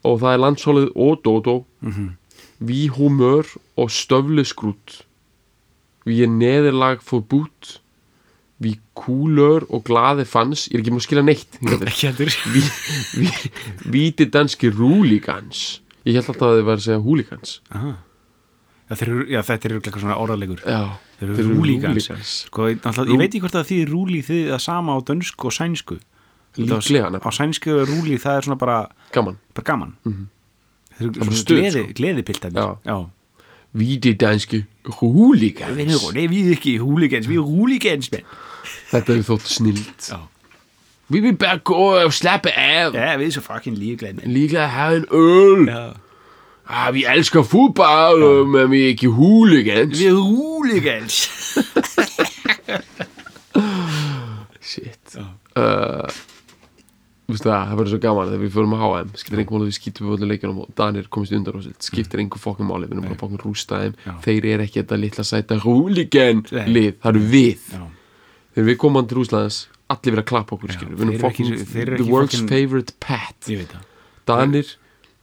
[SPEAKER 2] og það er landshólið Ododo. Mm -hmm. Vi humör og stövleskrút Vi er neðurlag forbút Vi kúlör og glaði fanns Ég er ekki múið að skilja neitt hingað til.
[SPEAKER 1] Ekki heldur.
[SPEAKER 2] Vi, vi, Víti danski rúligans Ég held alltaf að þið var að segja húligans.
[SPEAKER 1] Já, eru, já, þetta eru eitthvað svona orðalegur.
[SPEAKER 2] Já,
[SPEAKER 1] Þeir eru rúlígans Sko, ég, náttúrulega-
[SPEAKER 2] Rú-
[SPEAKER 1] ég veit ekki hvort að því rúlí þið það sama á dönsku og sænsku
[SPEAKER 2] Líklega
[SPEAKER 1] Á sænsku er rúlí, það er svona bara,
[SPEAKER 2] Gaman.
[SPEAKER 1] bara gaman. Þeir eru
[SPEAKER 2] bara
[SPEAKER 1] svona
[SPEAKER 2] stuð,
[SPEAKER 1] gleði,
[SPEAKER 2] sko. Já.
[SPEAKER 1] já.
[SPEAKER 2] Víti danski húligans
[SPEAKER 1] Við nei, við ekki húligans, við erum rúligans menn.
[SPEAKER 2] Þetta er þótt snilt.
[SPEAKER 1] Já.
[SPEAKER 2] Vi vil bare gå og slappe af.
[SPEAKER 1] Já, við erum svo fucking ligeglade menn.
[SPEAKER 2] Líka have en øl
[SPEAKER 1] Já.
[SPEAKER 2] ah, Vi elsker fodbold, men vi er ikke hooligans.
[SPEAKER 1] Við erum rúligans
[SPEAKER 2] Shit. Uh, Veist það, það verður svo gaman þegar við förum að HM skiptir einhver máli að við skýtum við öllu leikjunum og Danir komist undan og skiptir einhver fokkin máli við erum bara fokkin rústa þeim.
[SPEAKER 1] Já.
[SPEAKER 2] þeir eru ekki þetta litla sæta
[SPEAKER 1] Nei.
[SPEAKER 2] lið, það eru við.
[SPEAKER 1] Já.
[SPEAKER 2] þegar við komum til Rúslands allir verið að klappa okkur
[SPEAKER 1] Já,
[SPEAKER 2] skilur við erum fokkin
[SPEAKER 1] eru
[SPEAKER 2] the world's
[SPEAKER 1] fucking-
[SPEAKER 2] favorite pet. Danir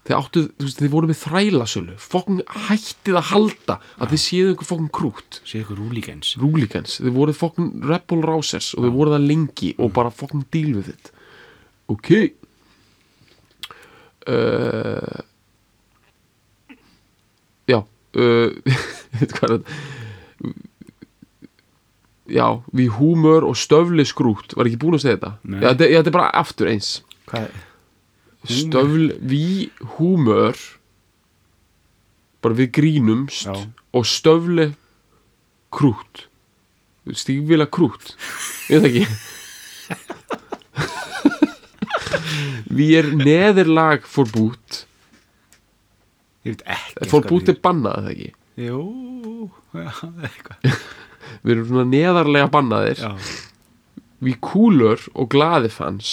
[SPEAKER 2] þeir áttu, þú veist, þeir voru með þrælasölu fokkin hættið að halda að þeir séu einhver fokkin krút
[SPEAKER 1] Sér ykkur rúligans
[SPEAKER 2] rúligans, þeir voru fokkin rebel rousers og þeir voru það lengi og bara fokkin deal with it ok. Uh, já uh, er þetta? Já, við húmör og stöfli skrút var ekki búin að segja þetta?
[SPEAKER 1] Nei.
[SPEAKER 2] já, þetta, þetta er bara aftur eins.
[SPEAKER 1] Hvað er
[SPEAKER 2] stöfl, við húmör bara við grínumst
[SPEAKER 1] Já.
[SPEAKER 2] og stöfli krút stífvila krút ég veit ekki við er neðurlag
[SPEAKER 1] Ég veit ekki
[SPEAKER 2] forbút er bannað ekki?
[SPEAKER 1] Jú, eitthvað.
[SPEAKER 2] Við erum svona neðarlega bannaðir.
[SPEAKER 1] Já,
[SPEAKER 2] við kúlur og glaði fans.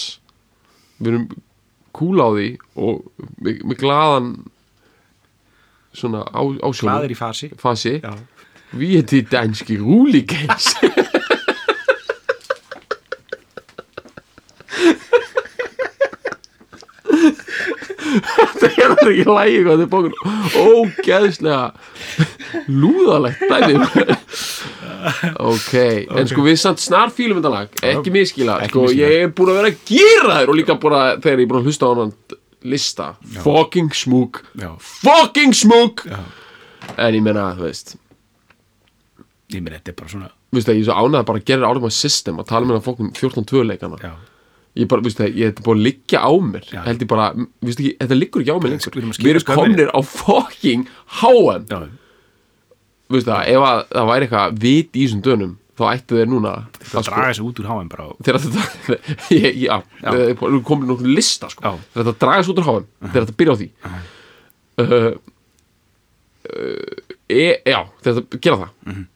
[SPEAKER 2] Við erum kúl á því og með, með glaðan svona á, ásjónum
[SPEAKER 1] glaðir í fasi.
[SPEAKER 2] Fasi. Við erum til danski rúligans þetta er ekki lægi hvað þið bókun ógeðslega lúðalegt dæmi. Ok, en sko við samt snar fílum þetta lag, ekki miskila sko, ég er búin að vera að gera þér og líka bara þegar ég er búin að hlusta á hann lista. Fucking smúk
[SPEAKER 1] Já,
[SPEAKER 2] fucking smúk
[SPEAKER 1] já.
[SPEAKER 2] En ég meina, þú veist.
[SPEAKER 1] Ég meina, þetta er bara svona
[SPEAKER 2] að ég er svo ánægð að bara gera of my system að tala með það fókum 14-2 leikana.
[SPEAKER 1] Já,
[SPEAKER 2] ég bara, viðstu það, ég er búin að liggja á mér.
[SPEAKER 1] Já.
[SPEAKER 2] held ég bara, viðstu ekki, þetta liggur ekki á mér
[SPEAKER 1] Við
[SPEAKER 2] lengur.
[SPEAKER 1] erum
[SPEAKER 2] við erum komnir á fucking
[SPEAKER 1] já,
[SPEAKER 2] viðstu það, ef að það væri eitthvað vit í þessum dönum, þá ættu þeir núna
[SPEAKER 1] það
[SPEAKER 2] að
[SPEAKER 1] draga sig út úr háum bara
[SPEAKER 2] þegar þetta já,
[SPEAKER 1] Já.
[SPEAKER 2] það er bara komin nokkuð lista sko.
[SPEAKER 1] Já.
[SPEAKER 2] þegar þetta dragast út úr HM þegar þetta byrja á því. Uh, uh, e, já, þegar þetta gera það.
[SPEAKER 1] Mhm.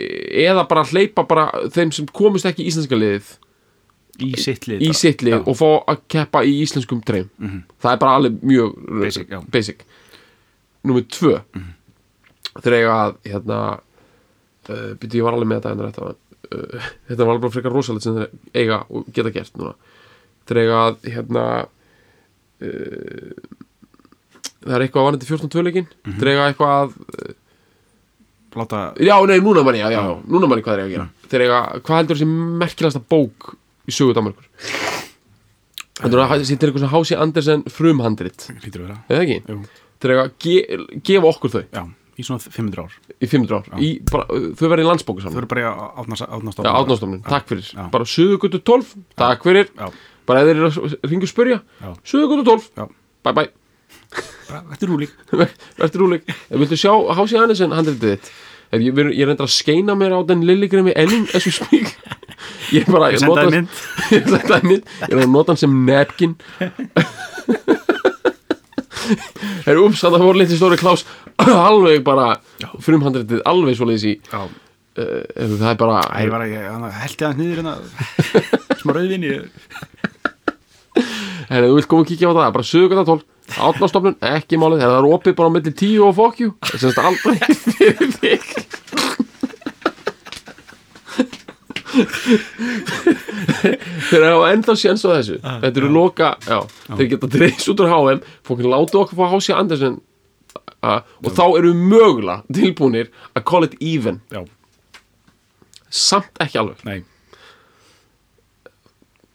[SPEAKER 2] e, eða bara hleypa bara þeim sem komist ekki í íslenska liðið
[SPEAKER 1] í sitt lið
[SPEAKER 2] í
[SPEAKER 1] bara.
[SPEAKER 2] sitt lið
[SPEAKER 1] Já.
[SPEAKER 2] og fá að keppa í íslenskum dreim það er bara alveg mjög
[SPEAKER 1] Basic,
[SPEAKER 2] basic. Númer tvö. Þegar ég að hérna uh, byrju ég var alveg með þetta en þetta, uh, þetta var alveg bara frekar rosalegt sem þeir eiga og geta gert núna. Þegar ég að hérna uh, það er eitthvað varandi 14-2 leikin þegar ég að eitthvað að
[SPEAKER 1] Láta,
[SPEAKER 2] já, nei, núna mann ég, já, já, núna mann ég hvað þeir eiga að gera. Þegar ég að, hvað heldur þessi merkilegasta bók í sögu Danmarkur það að þetta er eitthvað svona Hási Andersen frumhandrit. Eða ekki?
[SPEAKER 1] Jú.
[SPEAKER 2] Þeir eiga að ge gefa okkur þau.
[SPEAKER 1] Já, í svona 500 ár.
[SPEAKER 2] Í 500 ár. Í, bara, Þau verða í landsbóku
[SPEAKER 1] Þau
[SPEAKER 2] saman
[SPEAKER 1] eru bara átnastofn
[SPEAKER 2] Já, átnástofnun, takk fyrir.
[SPEAKER 1] Já.
[SPEAKER 2] Bara Suðugutu 12, takk fyrir.
[SPEAKER 1] Já,
[SPEAKER 2] Bara ef þeir eru að ringa og spyrja.
[SPEAKER 1] Já.
[SPEAKER 2] Suðugutu 12,
[SPEAKER 1] já,
[SPEAKER 2] bye bye.
[SPEAKER 1] Þetta er rúlík
[SPEAKER 2] Verður rúleik Ef viltu sjá Hási Andersen handritið þitt. Ég, ég er enda að skeina mér á den lilligremi as we speak Ég bara
[SPEAKER 1] Ég
[SPEAKER 2] ég
[SPEAKER 1] senda
[SPEAKER 2] nota-
[SPEAKER 1] það mynd.
[SPEAKER 2] Ég senda það mynd. Ég er að nota hann sem napkin. Það er ups, það voru litli stóri klás Alveg bara Frumhandritið alveg svoleiðis í
[SPEAKER 1] Já,
[SPEAKER 2] uh, Það er bara
[SPEAKER 1] ég var að, ég held ég að niður hérna. Smá rauðvinni
[SPEAKER 2] Herra, þú vilt koma og kíkja á það, bara sögugata 12 Átnastofnun, ekki málið, það er opið bara milli 10 og you Það semst aldrei fyrir þig Þeir hafa ennþá séns á þessu. Þetta eru loka, já, Þeir geta dreis út úr HM Fókin látu okkur fá Hási Andersen uh, Og þá eru mögulega tilbúnir Að call it even.
[SPEAKER 1] Já,
[SPEAKER 2] Samt ekki alveg,
[SPEAKER 1] nei,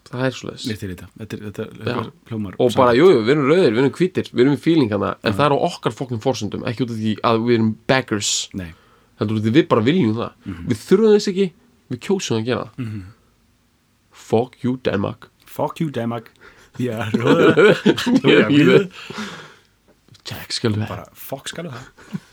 [SPEAKER 2] það er Já.
[SPEAKER 1] hljómar
[SPEAKER 2] og bara, jú, jú, við erum rauðir, við erum hvítir við erum í feeling hana, en það er á okkar fokkin forsendum, ekki út af því að við erum baggers
[SPEAKER 1] Nei,
[SPEAKER 2] heldur því við bara viljum það. Við þurfum þess ekki, við kjósum að gera það fuck you Denmark
[SPEAKER 1] fuck you Denmark Já, röða
[SPEAKER 2] Já, við- Jack, skal við
[SPEAKER 1] Bara, fuck skal það
[SPEAKER 3] Som